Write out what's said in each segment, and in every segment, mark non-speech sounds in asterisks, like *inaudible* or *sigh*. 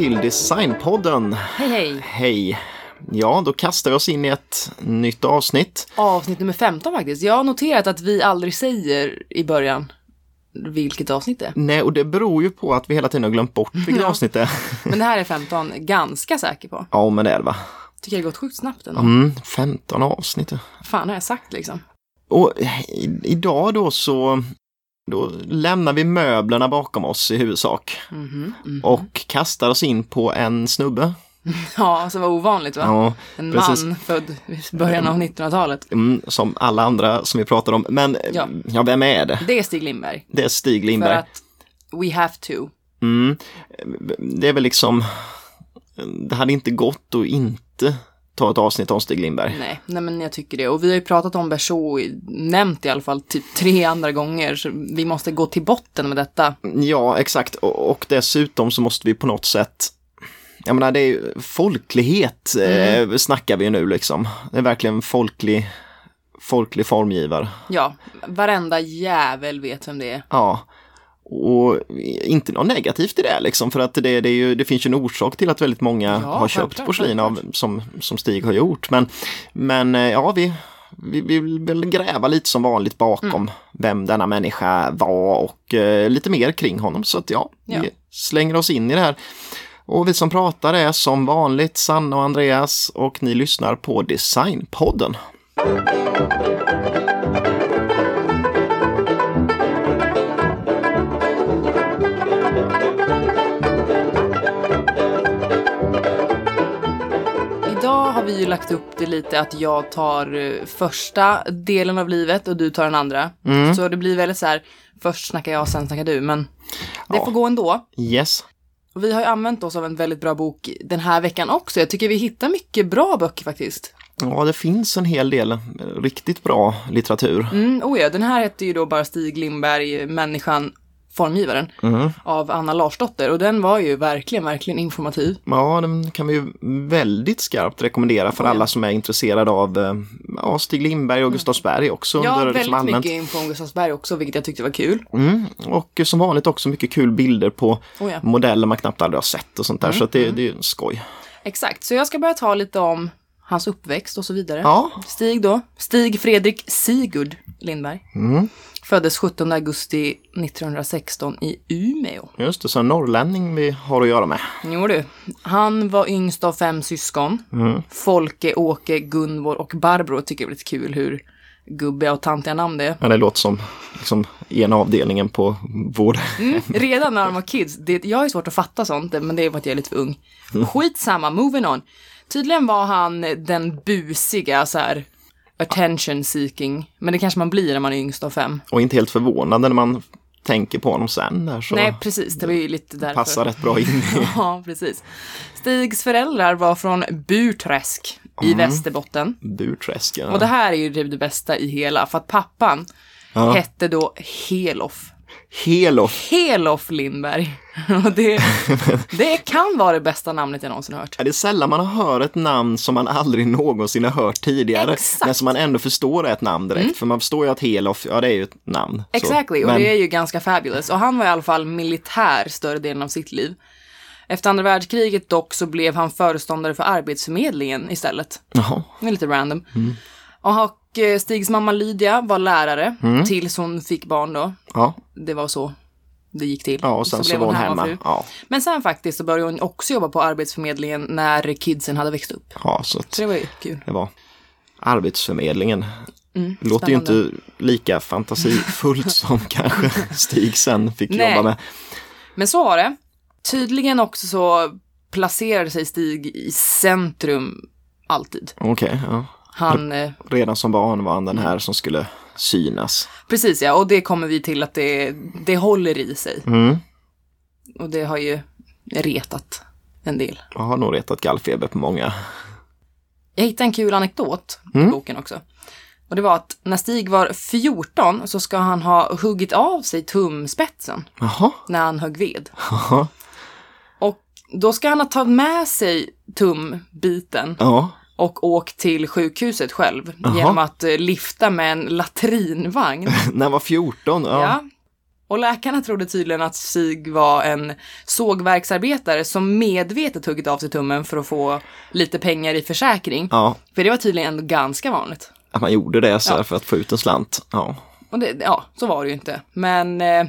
till Designpodden. Hej hej! Hej! Ja, då kastar vi oss in i ett nytt avsnitt. Avsnitt nummer 15 faktiskt. Jag har noterat att vi aldrig säger i början vilket avsnitt det är. Nej, och det beror ju på att vi hela tiden har glömt bort vilket Ja. avsnitt det är. Men det här är 15, ganska säker på. Ja, men det är det va? Tycker det har gått sjukt snabbt ändå. Mm, 15 avsnitt. Fan har jag sagt liksom. Och i, idag då så då lämnar vi möblerna bakom oss i huvudsak Mhm, mhm. och kastar oss in på en snubbe. *laughs* Ja, som var ovanligt va? Ja, en precis. man född i början av 1900-talet. mm, som alla andra som vi pratar om. Men ja. Ja. vem är det? Det är Stig Lindberg. Det är Stig För Lindberg. att we have to. Mm. Det är väl liksom, det hade inte gått att inte ta ett avsnitt om Stig Lindberg. Nej, nej men jag tycker det. Och vi har ju pratat om Berså, nämnt i alla fall typ tre andra gånger. Så vi måste gå till botten med detta. Ja, exakt. Och, och dessutom så måste vi på något sätt jag menar det är ju folklighet eh, snackar vi ju nu liksom. Det är verkligen folklig, folklig formgivare. Ja, varenda jävel vet vem det är. Ja. Och inte något negativt i det liksom för att det, det, ju, det finns ju en orsak till att väldigt många Ja, har köpt självklart, porslin av, som, som Stig har gjort. Men, men eh, ja, vi, vi, vi vill väl gräva lite som vanligt bakom Mm. vem denna människa var och eh, lite mer kring honom. Så att ja, Ja. vi slänger oss in i det här. Och vi som pratar är som vanligt Sanna och Andreas och ni lyssnar på Designpodden. Idag vi ju lagt upp det lite att jag tar eh, första delen av livet och du tar den andra. Mm. Så det blir väldigt så här, först snackar jag, sen snackar du, men det Ja. får gå ändå. Yes. Och vi har ju använt oss av en väldigt bra bok den här veckan också. Jag tycker vi hittar mycket bra böcker faktiskt. Ja, det finns en hel del riktigt bra litteratur. Mm, oh ja, den här hette ju då bara Stig Lindberg, Människan, formgivaren, Mm. av Anna Larsdotter. Och den var ju verkligen, verkligen informativ. Ja, den kan vi ju väldigt skarpt rekommendera för ja. alla som är intresserade av eh, ja, Stig Lindberg och Gustavsberg också. Ja, väldigt liksom mycket info om Gustavsberg också, vilket jag tyckte var kul. Mm. Och som vanligt också mycket kul bilder på Oh ja. modeller man knappt aldrig har sett och sånt där. Mm, Så det, det är ju skoj. Exakt, så jag ska börja ta lite om hans uppväxt och så vidare. Ja, Stig då, Stig Fredrik Sigurd Lindberg. mm. Föddes 17 augusti 1916 i Umeå. just det. Så en norrlänning vi har att göra med. Jo du. Han var yngst av fem syskon. Mm. Folke, Åke, Gunvor och Barbro tycker jag är lite kul hur gubbiga och tantiga namn det är. Ja, det låter som liksom, ena avdelningen på vård. Mm, *laughs* redan när de var kids, det, jag har ju svårt att fatta sånt, men det är för att jag är lite för ung. Skitsamma, moving on. Tydligen var han den busiga, så här, attention seeking. Men det kanske man blir när man är yngst av fem. Och inte helt förvånande när man tänker på honom sen där så Nej, precis, det var ju lite därför. passar rätt bra in i. *laughs* Ja, precis. Stigs föräldrar var från Burträsk i Västerbotten. Burträsk. Ja. Och det här är ju det bästa i hela, för att pappan Ja. hette då Helof. Helof. Helof Lindberg. *laughs* Och det, *laughs* det kan vara det bästa namnet jag någonsin hört. Ja, Det är sällan man hör ett namn som man aldrig någonsin har hört tidigare. Exakt. Men som man ändå förstår är ett namn direkt. För man förstår ju att Helof, ja det är ju ett namn. Så. Exactly, och Men, det är ju ganska fabulous. Och han var i alla fall militär större delen av sitt liv. Efter andra världskriget dock så blev han föreståndare för Arbetsförmedlingen istället. Jaha, Det är lite random. Mm. Och eh, Stigs mamma Lydia var lärare tills hon fick barn då. ja, Det var så det gick till. ja och sen så, blev var hon hemma. hemmafru. Ja, Men sen faktiskt så började hon också jobba på Arbetsförmedlingen när kidsen hade växt upp. ja, så Så det var ju kul. det var Arbetsförmedlingen. Mm, Låter ju inte lika fantasifullt *laughs* som kanske Stig sen fick Nej. jobba med. Men så var det. Tydligen också så placerade sig Stig i centrum alltid. Okej, ja. Han, eh, Redan som barn var han den här som skulle synas. precis ja, och det kommer vi till att det, det håller i sig. Mm. Och det har ju retat en del. Jag har nog retat gallfeber på många. Jag hittade en kul anekdot i Mm. boken också. Och det var att när Stig var 14 så ska han ha huggit av sig tumspetsen Jaha, när han högg ved. jaha, Och då ska han ha tagit med sig tumbiten ja, och åkt till sjukhuset själv Jaha. genom att eh, lifta med en latrinvagn. *laughs* när han var 14. Ja. Ja. Och läkarna trodde tydligen att Stig var en sågverksarbetare som medvetet huggit av sig tummen för att få lite pengar i försäkring. Ja, För det var tydligen ändå ganska vanligt. att man gjorde det så Ja. för att få ut en slant. Ja. Och det, ja, så var det ju inte. Men eh,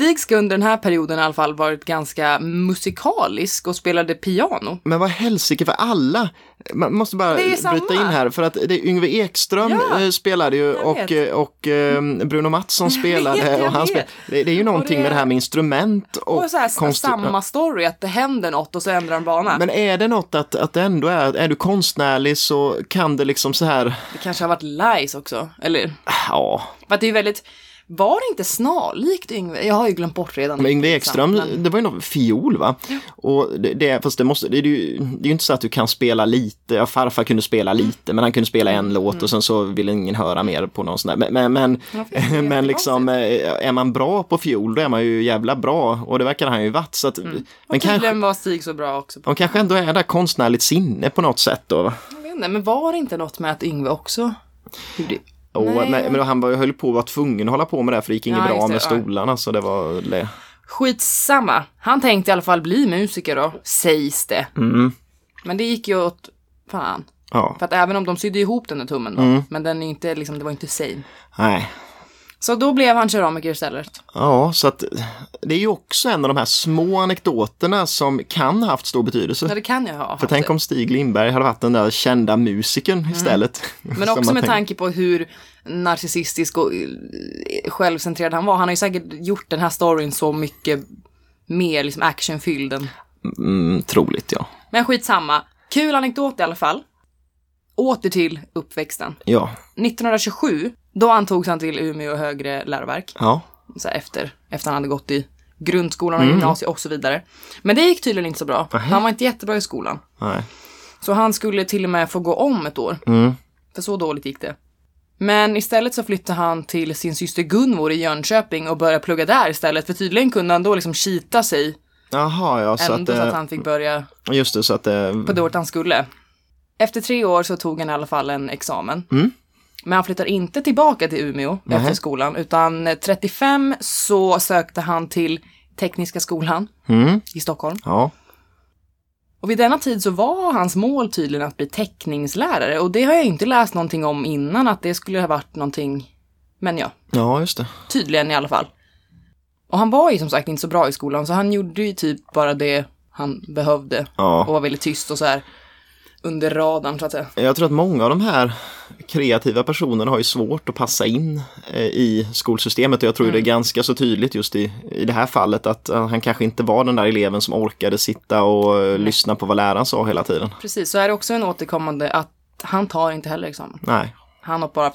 Stig ska under den här perioden i alla fall varit ganska musikalisk och spelade piano. Men vad helsike för alla. Man måste bara bryta in här för att det är Yngve Ekström Ja, eh, spelade ju och, eh, och eh, Bruno Mattsson spelade. vet, jag och han vet. spel, det, det är ju någonting det- med det här med instrument och, Och så här, konst- samma story, att det händer något och så ändrar de bana. Men är det något att, att det ändå är, är du konstnärlig så kan det liksom så här, Det kanske har varit lies också, eller? ja, För att det är väldigt, var det inte snarlikt Yngve? Jag har ju glömt bort redan. Men Yngve Ekström, Men- det var ju någon fiol va? Och det, det, fast det måste, det är ju det är ju inte så att du kan spela lite, ja, farfar kunde spela lite, men han kunde spela en låt och sen så ville ingen höra mer på någon sån där. Men, men, men, Ja, *laughs* det men liksom, eh, är man bra på fiol då är man ju jävla bra och det verkar han ju varit. Så att, Mm. Men Och kanske, var Stig så bra också. de kanske ändå är där konstnärligt sinne på något sätt då. va? Jag vet inte, men var det inte något med att Yngve också gjorde... Och, Nej. men, men han var, höll på att vara tvungen att hålla på med det här, för det gick inget Ja, bra det, med ja. stolarna så det var det. Skitsamma. Han tänkte i alla fall bli musiker då, sägs det. Mm, Men det gick ju åt fan. ja, För att även om de sydde ihop den där tummen då, Mm. men den är inte liksom, det var inte same. nej. Så då blev han keramiker istället. Ja, så att det är ju också en av de här små anekdoterna som kan ha haft stor Ja, betydelse. det kan jag ha haft För tänk det. om Stig Lindberg hade varit den där kända musikern istället. Mm. Men Som också med tänk- tanke på hur narcissistisk och självcentrerad han var. Han har ju säkert gjort den här storyn så mycket mer liksom actionfylld än Mm, troligt ja. Men skitsamma. Kul anekdot i alla fall. Åter till uppväxten. Ja, 1927, då antogs han till Umeå högre läroverk. ja. Så här efter, efter han hade gått i grundskolan och gymnasiet och så vidare. Men det gick tydligen inte så bra. Nähä. Han var inte jättebra i skolan. Nej. Så han skulle till och med få gå om ett år. Mm. För så dåligt gick det. Men istället så flyttade han till sin syster Gunvor i Jönköping och började plugga där istället. För tydligen kunde han då liksom kita sig Jaha, ja, så ändå att, så att han fick börja just det, så att det, på det året han skulle. Efter tre år så tog han i alla fall en examen. Mm. Men han flyttar inte tillbaka till Umeå efter Nähä. skolan, utan 35 så sökte han till Tekniska skolan mm, i Stockholm. ja, Och vid denna tid så var hans mål tydligen att bli teckningslärare och det har jag inte läst någonting om innan att det skulle ha varit någonting. Men ja, ja, just det. tydligen i alla fall. Och han var ju som sagt inte så bra i skolan så han gjorde ju typ bara det han behövde och Ja. var väldigt tyst och så här under radarn så att säga. Jag tror att många av de här kreativa personerna har ju svårt att passa in eh, i skolsystemet och jag tror Mm. det är ganska så tydligt just i, i det här fallet att eh, han kanske inte var den där eleven som orkade sitta och eh, lyssna på vad läraren sa hela tiden. Precis, så är det också en återkommande att han tar inte heller examen. Nej, Han hoppar av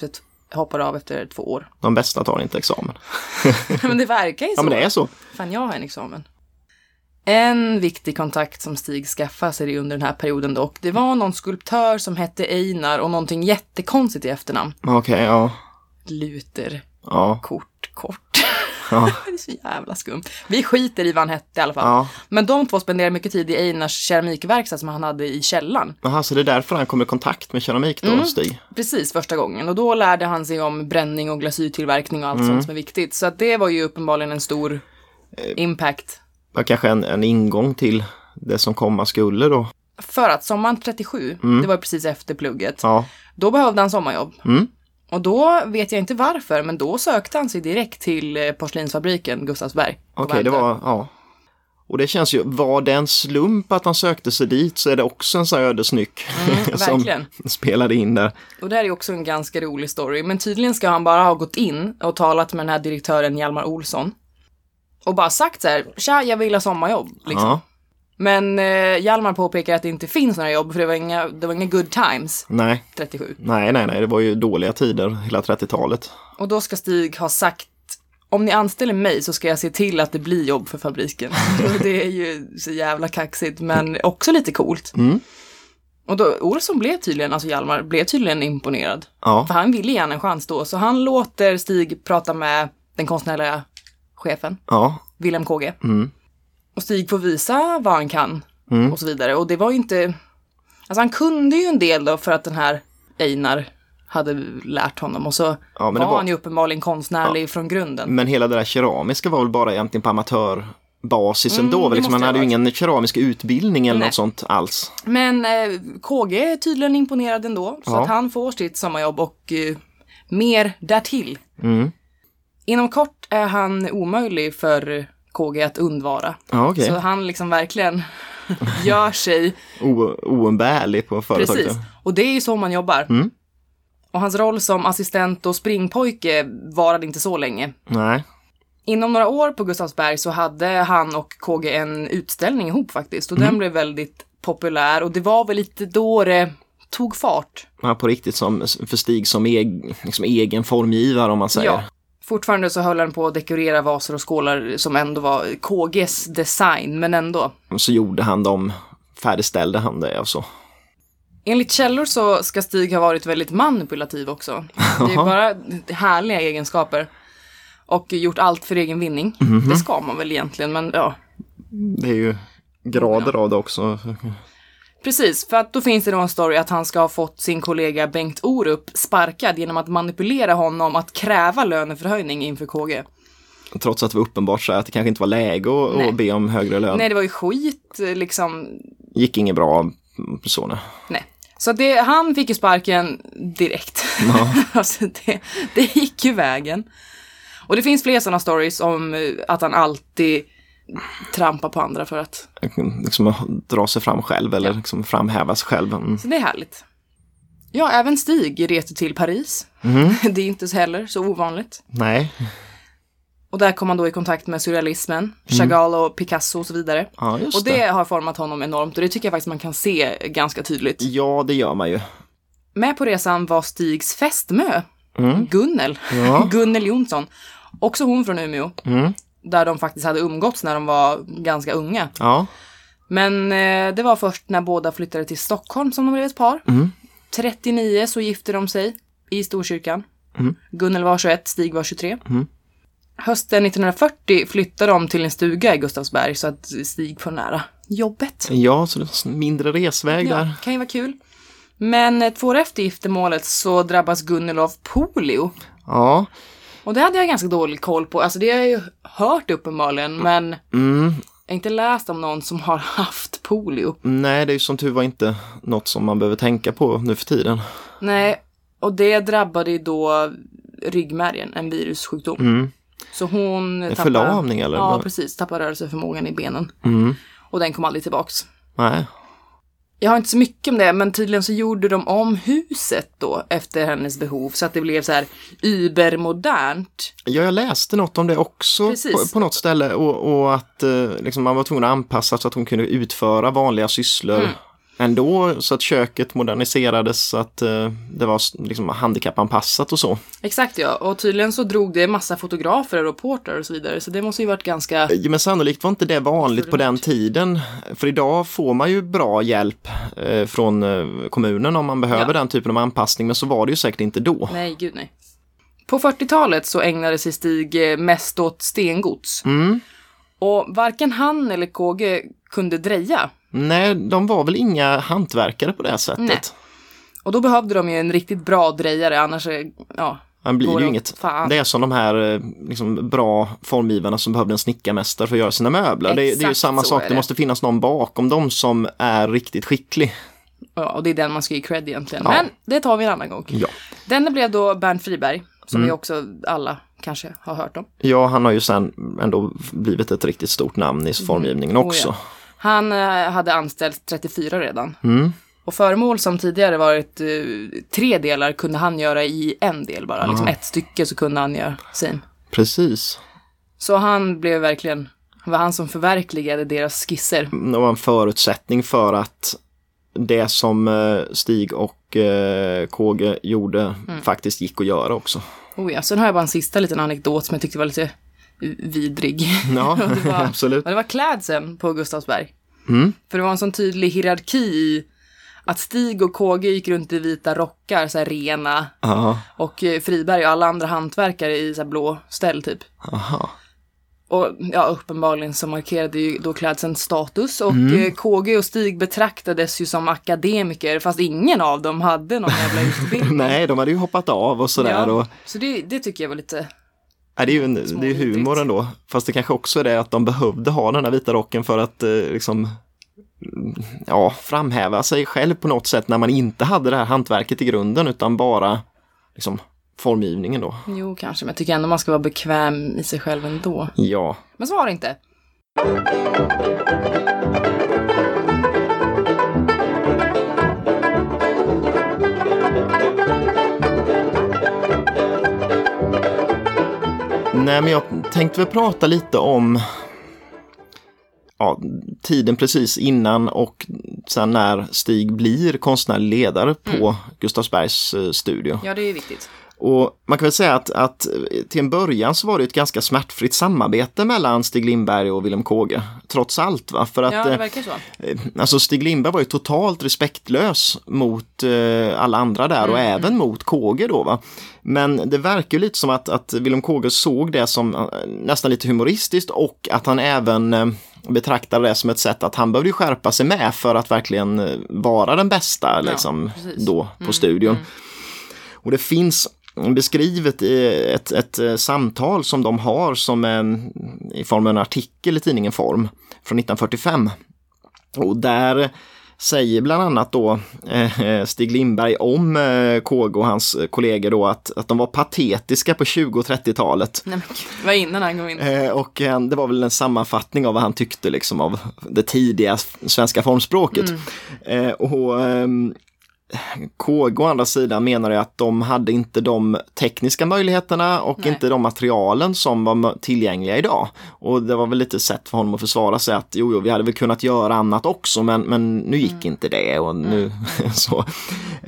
hoppar av efter två år. de bästa tar inte examen. *laughs* men det verkar ju så. Ja, men det är så. Fan, jag har en examen. En viktig kontakt som Stig skaffade sig under den här perioden dock, det var någon skulptör som hette Einar och någonting jättekonstigt i efternamn. Okej, ja. Luter, Ja, kort, kort. ja, *laughs* det är så jävla skumt. Vi skiter i vad han hette i alla fall. ja. Men de två spenderade mycket tid i Einars keramikverkstad som han hade i källaren. Jaha, så det är därför han kommer i kontakt med keramik då, Mm. Stig? Precis, första gången. Och då lärde han sig om bränning och glasyrtillverkning och allt sånt som är viktigt. Så att det var ju uppenbarligen en stor impact. Var kanske en, en ingång till det som komma skulle då. För att sommaren 37, det var precis efter plugget, Ja, då behövde han sommarjobb. Mm. Och då vet jag inte varför, men då sökte han sig direkt till eh, porslinsfabriken Gustavsberg. okej, det Värmdö. var, ja. Och det känns ju, var det en slump att han sökte sig dit så är det också en sån här ödesnyck Mm, *laughs* som verkligen. spelade in där. Och det här är också en ganska rolig story, men tydligen ska han bara ha gått in och talat med den här direktören Hjalmar Olsson. Och bara sagt så här, tja, jag vill ha sommarjobb. Liksom. Ja, Men eh, Hjalmar påpekar att det inte finns några jobb, för det var inga, det var inga good times, nej, 37. nej, nej, nej, det var ju dåliga tider hela 30-talet. Och då ska Stig ha sagt, om ni anställer mig så ska jag se till att det blir jobb för fabriken. *laughs* Det är ju så jävla kaxigt, men också lite coolt. Mm. Och då, Olsson blev tydligen, alltså Hjalmar, blev tydligen imponerad. Ja, För han ville ge en chans då, så han låter Stig prata med den konstnärliga chefen, ja, Wilhelm KG. mm, Och Stig får visa vad han kan Mm. och så vidare. Och det var ju inte... Alltså han kunde ju en del då för att den här Einar hade lärt honom. Och så Ja, var, var- han ju uppenbarligen konstnärlig från grunden. Men hela det där keramiska var väl bara egentligen på amatörbasis ändå. Mm, det Liksom, han hade ju ingen keramisk utbildning eller Nej. något sånt alls. Men eh, KG är tydligen imponerad ändå. Så Ja. att han får sitt sommarjobb och eh, mer därtill. Mm. Inom kort är han omöjlig för KG att undvara. Ja, okej. Så han liksom verkligen *laughs* gör sig Oumbärlig på företaget. Precis. Och det är ju så man jobbar. Mm. Och hans roll som assistent och springpojke varade inte så länge. Nej. Inom några år på Gustavsberg så hade han och KG en utställning ihop faktiskt. Och Mm. den blev väldigt populär och det var väl lite då det tog fart. Ja, på riktigt som, för Stig som eg, liksom egen formgivare om man säger. Ja. Fortfarande så höll han på att dekorera vaser och skålar som ändå var KGs design, men ändå. Så gjorde han dem, färdigställde han det och så. Enligt källor så ska Stig ha varit väldigt manipulativ också. Det är bara härliga egenskaper. Och gjort allt för egen vinning. Mhm. Det ska man väl egentligen, men ja. Det är ju grader av det också. Precis, för att då finns det då en story att han ska ha fått sin kollega Bengt Orup sparkad genom att manipulera honom att kräva löneförhöjning inför KG. Trots att det var uppenbart så att det kanske inte var läge att, att be om högre lön. Nej, det var ju skit liksom. Gick inget bra så nej. Nej. Så det, han fick ju sparken direkt. *laughs* alltså det, det gick ju vägen. Och det finns fler sådana stories om eh, att han alltid trampar på andra för att... Liksom dra sig fram själv eller liksom framhäva sig själv. Mm. Så det är härligt. Ja, även Stig reser till Paris. *laughs* Det är inte heller så ovanligt. Nej, Och där kom han då i kontakt med surrealismen, Chagall och Picasso och så vidare. ja just Och det har format honom enormt och det tycker jag faktiskt man kan se ganska tydligt. Ja, det gör man ju. Med på resan var Stigs fästmö, Gunnel, Ja. *laughs* Gunnel Jonsson. Också hon från Umeå. Mm. Där de faktiskt hade umgåtts när de var ganska unga. Ja, Men eh, det var först när båda flyttade till Stockholm som de blev ett par. Mm. 39 så gifte de sig i Storkyrkan. Mm. Gunnel var 21, Stig var 23. Hösten 1940 flyttade de till en stuga i Gustavsberg så att Stig får nära jobbet. ja så det en mindre resväg Ja, där. kan ju vara kul. Men eh, två år efter giftermålet så drabbas Gunnel av polio. Ja, Och det hade jag ganska dålig koll på. Alltså det har jag ju hört uppenbarligen, men mm. jag har inte läst om någon som har *laughs* haft polio. nej det är ju som tur var inte något som man behöver tänka på nu för tiden. Nej, och det drabbade ju då ryggmärgen, en virussjukdom. Mm. Så hon En förlamning eller? Ja, precis. Tappar rörelseförmågan i benen. Mm. Och den kom aldrig tillbaks. Nej, Jag har inte så mycket om det, men tydligen så gjorde de om huset då efter hennes behov så att det blev så här übermodernt. Ja, jag läste något om det också på, på något ställe och, och att eh, liksom, man var tvungen att anpassa så att hon kunde utföra vanliga sysslor Mm. Ändå så att köket moderniserades så att eh, det var liksom, handikappanpassat och så. Exakt ja, och tydligen så drog det massa fotografer och reportrar och så vidare, så det måste ju varit ganska... Ja, Men sannolikt var inte det vanligt på den tiden. För idag får man ju bra hjälp eh, från eh, kommunen om man behöver Ja. den typen av anpassning men så var det ju säkert inte då. Nej, gud nej. På 40-talet så ägnade sig Stig eh, mest åt stengods. Mm. Och varken han eller KG kunde dreja. Nej, de var väl inga hantverkare på det sättet. Nej. Och då behövde de ju en riktigt bra drejare, annars ja. Han blir Går ju det inget. fan. Det är som de här eh, liksom, bra formgivarna som behövde en snickarmästare för att göra sina möbler. Det, det är ju samma sak, det. det. måste finnas någon bakom dem som är riktigt skicklig. ja. Och det är den man ska ge cred egentligen. Ja. Men det tar vi en annan gång. Ja. Denne blev då Bernt Friberg, som Mm. vi också alla kanske har hört om. ja, han har ju sen ändå blivit ett riktigt stort namn i formgivningen Oh, också. ja. Han eh, hade anställt 34 redan. Mm. Och föremål som tidigare varit eh, tre delar kunde han göra i en del bara. Liksom ett stycke så kunde han göra sin. Precis. Så han blev verkligen, det var han som förverkligade deras skisser. Det var en förutsättning för att det som eh, Stig och KG gjorde Mm. faktiskt gick att göra också. Oh ja, sen har jag bara en sista liten anekdot som jag tyckte var lite vidrig. Ja, *laughs* det var- *laughs* absolut. Det var klädseln på Gustavsberg. Mm. För det var en sån tydlig hierarki i att Stig och KG gick runt i vita rockar, så här rena. Ja, Och eh, Friberg och alla andra hantverkare i så här blå ställ typ. aha. Och ja, uppenbarligen så markerade ju då klädseln status och mm. KG och Stig betraktades ju som akademiker fast ingen av dem hade någon jävla *laughs* utbildning. Nej, de hade ju hoppat av och sådär. Ja, och... Så det, det tycker jag var lite Det är ju en, det är humor ändå. Fast det kanske också är det att de behövde ha den här vita rocken för att eh, liksom ja, framhäva sig själv på något sätt när man inte hade det här hantverket i grunden utan bara liksom formgivningen då. Jo, kanske, men jag tycker ändå man ska vara bekväm i sig själv ändå. Ja. Men så var det inte. Nej, men jag tänkte väl prata lite om ja, tiden precis innan och sen när Stig blir konstnärlig ledare på mm. Gustavsbergs eh, studio. Ja, det är viktigt. Och man kan väl säga att, att till en början så var det ett ganska smärtfritt samarbete mellan Stig Lindberg och Willem Kåge. Trots allt va? För att, ja, det verkar så. Eh, alltså Stig Lindberg var ju totalt respektlös mot eh, alla andra där mm. och även mot Kåge då va. Men det verkar lite som att, att Willem Kåge såg det som eh, nästan lite humoristiskt och att han även eh, betraktade det som ett sätt att han behövde skärpa sig med för att verkligen eh, vara den bästa liksom, då på mm, studion. Mm. Och det finns beskrivet i ett, ett, ett, samtal som de har som en, i form av en artikel i tidningen Form från 1945. Och där säger bland annat då eh, Stig Lindberg om eh, KG och hans kollegor då att, att de var patetiska på 20 och 30-talet. Nej men gud, var innan han kom in. Eh, och eh, det var väl en sammanfattning av vad han tyckte liksom av det tidiga svenska formspråket. Mm. Eh, och ehm, KG å andra sidan menar att de hade inte de tekniska möjligheterna och Nej. inte de materialen som var tillgängliga idag. Och det var väl lite sätt för honom att försvara sig att jo, jo vi hade väl kunnat göra annat också men, men nu gick mm. inte det och nu mm. *laughs* så.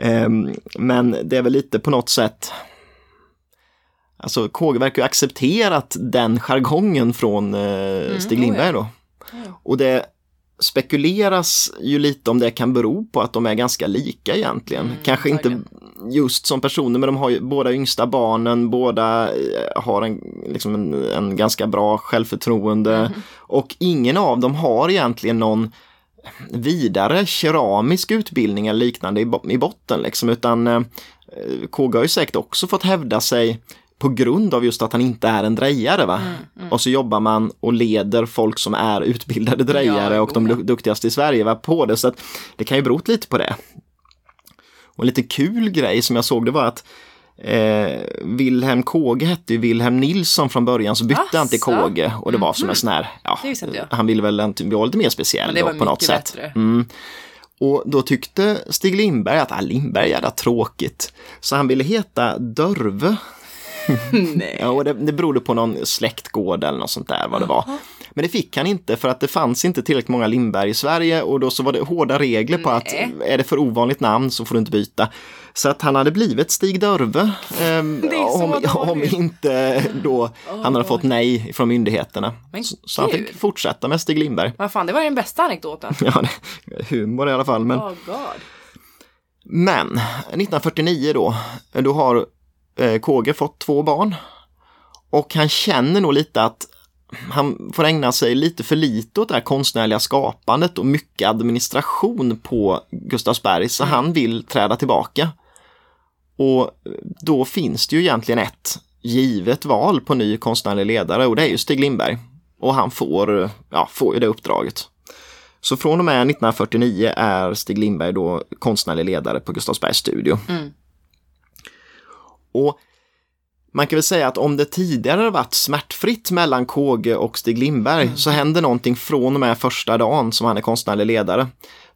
Um, men det är väl lite på något sätt Alltså KG verkar ju accepterat den jargongen från eh, mm, Stig Lindberg då. Och det spekuleras ju lite om det kan bero på att de är ganska lika egentligen. Mm, Kanske inte just som personer men de har ju båda yngsta barnen, båda eh, har en, liksom en, en ganska bra självförtroende mm. och ingen av dem har egentligen någon vidare keramisk utbildning eller liknande i, i botten liksom utan eh, KG har ju säkert också fått hävda sig på grund av just att han inte är en drejare. Va? Mm, mm. Och så jobbar man och leder folk som är utbildade drejare ja, och de duktigaste i Sverige va, på det. Så att det kan ju bero lite på det. Och en lite kul grej som jag såg det var att eh, Wilhelm Kåge hette ju Wilhelm Nilsson från början så bytte Asså. han till Kåge och det var som en mm. sån här, ja, han ville väl vara lite mer speciell då, på något sätt. Mm. Och då tyckte Stig Lindberg att ah, Lindberg är tråkigt. Så han ville heta Dörve *laughs* Nej. ja, och det, det berodde på någon släktgård eller något sånt där vad det var. Men det fick han inte för att det fanns inte tillräckligt många Lindberg i Sverige och då så var det hårda regler på Nej. att är det för ovanligt namn så får du inte byta. Så att han hade blivit Stig Dörve eh, om, om, inte då oh, han hade fått nej från myndigheterna. Så, så, han fick fortsätta med Stig Lindberg. Vad fan, det var den bästa anekdoten. *laughs* ja, humor i alla fall. Men, oh, men 1949 då, då har eh, KG fått två barn. Och han känner nog lite att han får ägna sig lite för lite åt det här konstnärliga skapandet och mycket administration på Gustavsberg så mm. han vill träda tillbaka. Och då finns det ju egentligen ett givet val på ny konstnärlig ledare och det är ju Stig Lindberg. Och han får, ja, får ju det uppdraget. Så från och med 1949 är Stig Lindberg då konstnärlig ledare på Gustavsbergs studio. Mm. Och man kan väl säga att om det tidigare varit smärtfritt mellan KG och Stig Lindberg mm. så händer någonting från och med första dagen som han är konstnärlig ledare.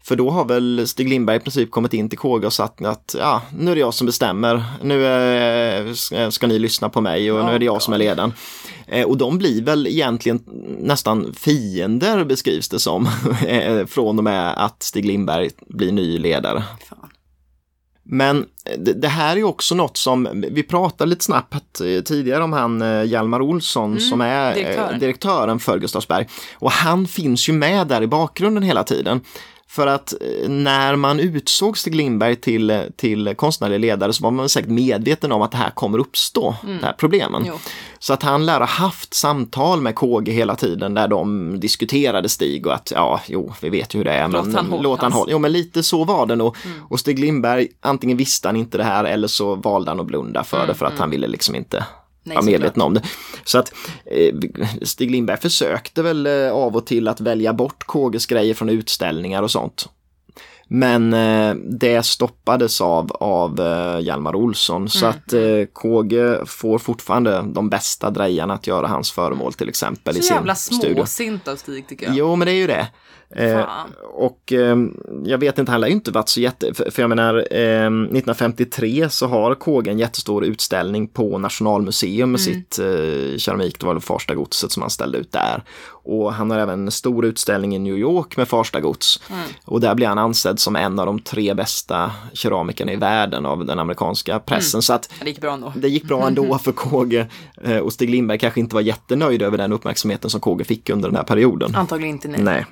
För då har väl Stig Lindberg i princip kommit in till KG och sagt att ja, nu är det jag som bestämmer. Nu är, ska ni lyssna på mig och oh, nu är det jag God. som är ledaren. Eh, och de blir väl egentligen nästan fiender beskrivs det som. *laughs* Eh, från och med att Stig Lindberg blir ny ledare. Fan. Men det, det, här är också något som, vi pratade lite snabbt eh, tidigare om han eh, Hjalmar Olsson mm, som är eh, direktören. direktören för Gustavsberg. Och han finns ju med där i bakgrunden hela tiden. För att eh, när man utsåg Stig Lindberg till, till konstnärlig ledare så var man säkert medveten om att det här kommer uppstå, mm. de här problemen. Jo. Så att han lär ha haft samtal med KG hela tiden där de diskuterade Stig och att ja, jo, vi vet ju hur det är. Låt han hålla låt han hålla. Jo, men lite så var det nog. Mm. Och Stig Lindberg, antingen visste han inte det här eller så valde han att blunda för det för att han ville liksom inte Nej, var medveten om det. Så att eh, Stig Lindberg försökte väl eh, av och till att välja bort KGs grejer från utställningar och sånt. Men eh, det stoppades av, av Hjalmar Olsson så att eh, KG får fortfarande de bästa drejarna att göra hans föremål till exempel i Så sin jävla studio. småsint av Stig tycker jag. Jo, men det är ju det. Eh, och eh, jag vet inte, han lär ju inte varit så jätte... För, för jag menar, eh, 1953 så har KG en jättestor utställning på Nationalmuseum med Mm. sitt eh, keramik, det var väl Farstagodset som han ställde ut där. Och han har även en stor utställning i New York med Farstagods. Mm. Och där blir han ansedd som en av de tre bästa keramikerna i världen av den amerikanska pressen. Mm. Så att Det gick bra ändå. det gick bra *laughs* ändå för KG eh, och Stig Lindberg kanske inte var jättenöjd över den uppmärksamheten som KG fick under den här perioden. Antagligen inte nej. Nej.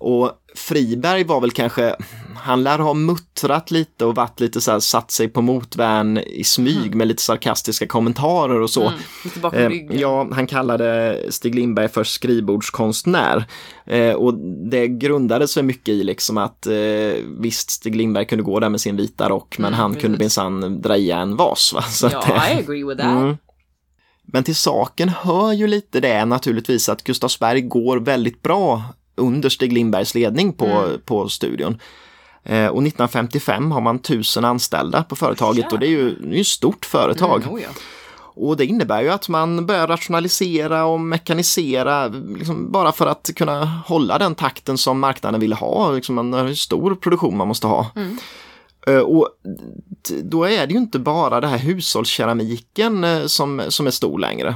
Och Friberg var väl kanske, han lär ha muttrat lite och varit lite så här, satt sig på motvärn i smyg med lite sarkastiska kommentarer och så. Mm, lite bakom Eh, ryggen. ja, han kallade Stig Lindberg för skrivbordskonstnär. Eh, och det grundade sig mycket i liksom att eh, visst, Stig Lindberg kunde gå där med sin vita rock, men Mm, han precis. kunde minsann dreja en vas. Va? Så Ja, att, I agree with that. Mm. Men till saken hör ju lite det naturligtvis att Gustavsberg går väldigt bra under Stig Lindbergs ledning på, Mm. på studion. Eh, och 1955 har man tusen anställda på företaget och det är ju, det är ju ett stort företag. Mm, oh ja. Och det innebär ju att man börjar rationalisera och mekanisera liksom bara för att kunna hålla den takten som marknaden vill ha. Liksom man har en stor produktion man måste ha. Eh, Och då är det ju inte bara det här hushållskeramiken eh, som, som är stor längre.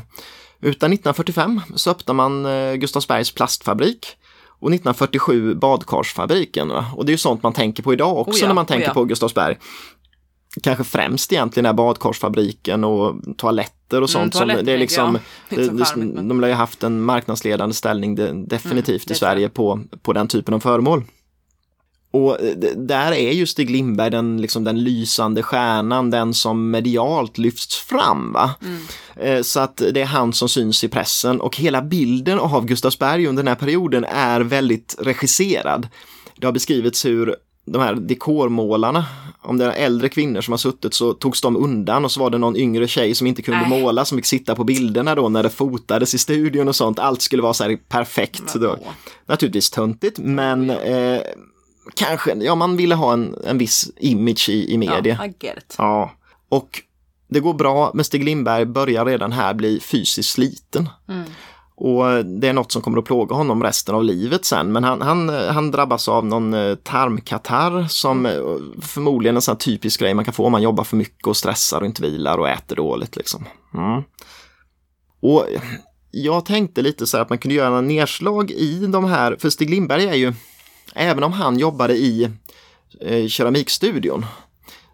Utan 1945 så öppnar man eh, Gustavsbergs plastfabrik och 1947 badkarsfabriken. Va? Och det är ju sånt man tänker på idag också Oh ja, när man oh tänker ja. på Gustavsberg. Kanske främst egentligen är badkarsfabriken och toaletter och sånt. som, toaletter det är liksom, Det så det- men- de lär ju haft en marknadsledande ställning det, definitivt det i. Sverige på, på den typen av föremål. Och eh, där är ju Stig Lindberg den, liksom, den lysande stjärnan, den som medialt lyfts fram. Va? Eh, Så att det är han som syns i pressen och hela bilden av Gustavsberg under den här perioden är väldigt regisserad. Det har beskrivits hur de här dekormålarna, om det är äldre kvinnor som har suttit så togs de undan och så var det någon yngre tjej som inte kunde Nej. måla som fick sitta på bilderna då när det fotades i studion och sånt. Allt skulle vara så här perfekt. Då. Naturligtvis töntigt men eh, kanske, ja man ville ha en, en viss image i, i media. Ja, I. Ja, och det går bra, men Stig Lindberg börjar redan här bli fysiskt sliten. Och det är något som kommer att plåga honom resten av livet sen. Men han, han, han drabbas av någon eh, tarmkatarr som eh, förmodligen är en sån här typisk grej man kan få om man jobbar för mycket och stressar och inte vilar och äter dåligt. Liksom. Mm. Och jag tänkte lite så här att man kunde göra en nedslag i de här, för Stig Lindberg är ju, även om han jobbade i eh, keramikstudion,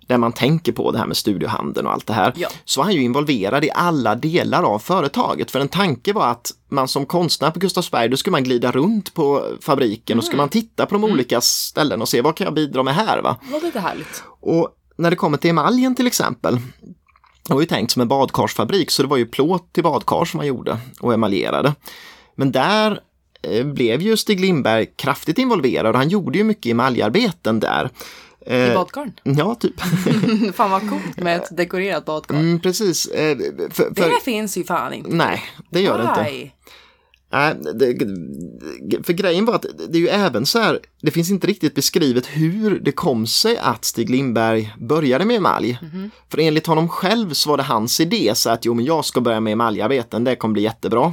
där man tänker på det här med studiohandeln och allt det här, Ja. så var han ju involverad i alla delar av företaget. För en tanke var att man som konstnär på Gustavsberg, då skulle man glida runt på fabriken och skulle man titta på de olika ställen och se vad kan jag bidra med här va? Det var lite härligt. Och när det kommer till emaljen till exempel, det var ju tänkt som en badkarsfabrik så det var ju plåt till badkar som man gjorde och emaljerade. Men där blev ju Stig Lindberg kraftigt involverad och han gjorde ju mycket emaljarbeten där. I Eh, badkaren. ja, typ. *laughs* Fan vad coolt med ett dekorerat badkar. Mm, precis. Eh, för, för, Det finns ju fan inte. nej, det gör det inte. Why? Nej, för grejen var att det är ju även så här, det finns inte riktigt beskrivet hur det kom sig att Stig Lindberg började med emalj. För enligt honom själv så var det hans idé så att jo men jag ska börja med emaljarbeten, det kommer bli jättebra.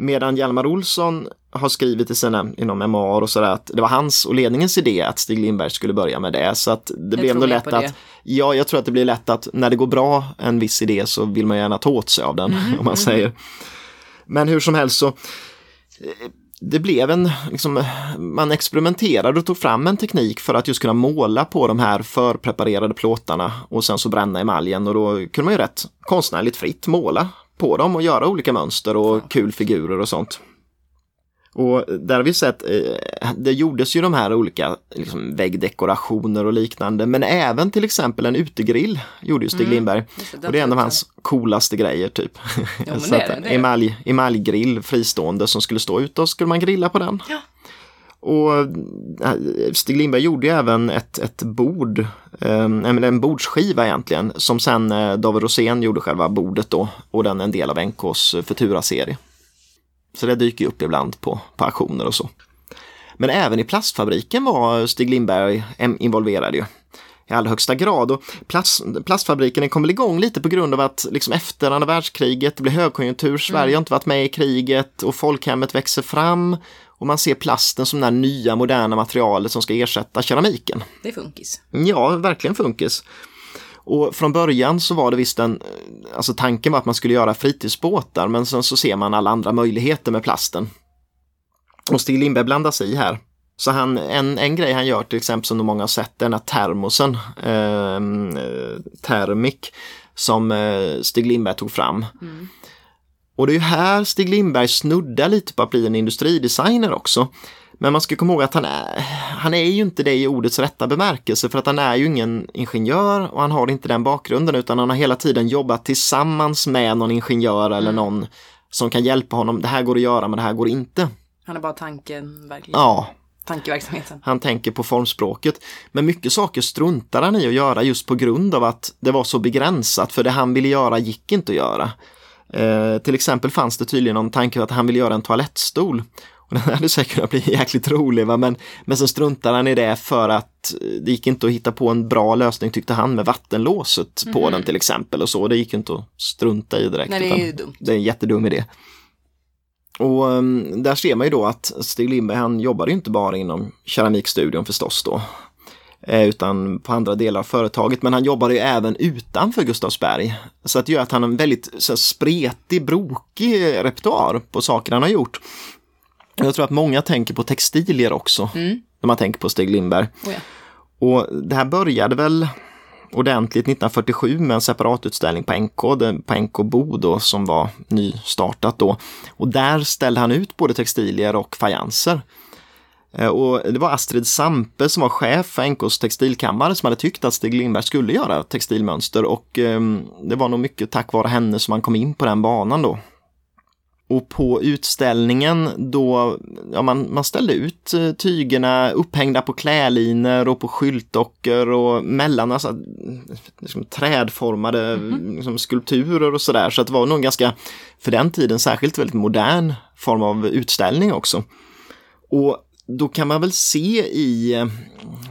Medan Hjalmar Olsson har skrivit i sina inom memoar och sådär att det var hans och ledningens idé att Stig Lindberg skulle börja med det. Så att det blev tror nog lätt det. att, ja jag tror att det blir lätt att när det går bra en viss idé så vill man gärna ta åt sig av den om man säger. Men hur som helst så eh, det blev en, liksom, man experimenterade och tog fram en teknik för att just kunna måla på de här förpreparerade plåtarna och sen så bränna emaljen och då kunde man ju rätt konstnärligt fritt måla på dem och göra olika mönster och kul figurer och sånt. Och där har vi sett, eh, det gjordes ju de här olika liksom, väggdekorationer och liknande, men även till exempel en utegrill gjorde ju Stig Mm. Lindberg. Det, Och det är en av hans coolaste grejer typ. *laughs* Så det att det, det. emalj, emaljgrill fristående som skulle stå ute och skulle man grilla på den. Ja. Och eh, Stig Lindberg gjorde ju även ett, ett bord, eh, en en bordsskiva egentligen, som sen eh, David Rosén gjorde själva bordet då och den är en del av NKs Futura-serie. Så det dyker upp ibland på, på auktioner och så. Men även i plastfabriken var Stig Lindberg involverad ju. I allra högsta grad. Och plast, plastfabriken kom väl igång lite på grund av att liksom efter andra världskriget, det blev högkonjunktur, Sverige har inte varit med i kriget och folkhemmet växer fram. Och man ser plasten som det här nya moderna materialet som ska ersätta keramiken. Det är funkis. Ja, verkligen funkis. Och från början så var det visst en, alltså tanken var att man skulle göra fritidsbåtar men sen så ser man alla andra möjligheter med plasten. Och Stig Lindberg blandas i här. Så han, en, en grej han gör till exempel som många har sett, den här termosen, ehm, eh, Thermic, som eh, Stig Lindberg tog fram. Och det är ju här Stig Lindberg snuddar lite på att bli en industridesigner också. Men man ska komma ihåg att han är, han är ju inte det i ordets rätta bemärkelse för att han är ju ingen ingenjör och han har inte den bakgrunden utan han har hela tiden jobbat tillsammans med någon ingenjör eller någon som kan hjälpa honom. Det här går att göra men det här går inte. Han är bara tanken, verkligen. Ja, Tankeverksamheten. han tänker på formspråket. Men mycket saker struntar han i att göra just på grund av att det var så begränsat för det han ville göra gick inte att göra. Eh, till exempel fanns det tydligen någon tanke att han ville göra en toalettstol. Och *laughs* den hade säkert kunnat bli jäkligt rolig va? Men, men sen struntar han i det för att det gick inte att hitta på en bra lösning tyckte han med vattenlåset på den till exempel och så. Det gick inte att strunta i direkt. Nej, det är ju dumt. Det är en jättedum idé. Och um, där ser man ju då att Stig Lindberg han jobbade ju inte bara inom keramikstudion förstås då. eh, Utan på andra delar av företaget. Men han jobbade ju även utanför Gustavsberg. Så att det gör att han har en väldigt så här, spretig, brokig repertoar på saker han har gjort. Jag tror att många tänker på textilier också. Mm. När man tänker på Stig Lindberg. Oh, ja. Och det här började väl ordentligt 1947 med en separatutställning på NK, på NK Bo då, som var nystartat då. Och där ställde han ut både textilier och fajanser. Eh, Och det var Astrid Sampe som var chef för NKs textilkammare som hade tyckt att Stig Lindberg skulle göra textilmönster och ehm, det var nog mycket tack vare henne som han kom in på den banan då. Och på utställningen då, ja man, man ställde ut eh, tygerna upphängda på kläliner och på skyltdockor och mellan alltså, liksom, trädformade liksom, skulpturer och sådär. Så att det var nog ganska, för den tiden särskilt väldigt modern form av utställning också. Och då kan man väl se i,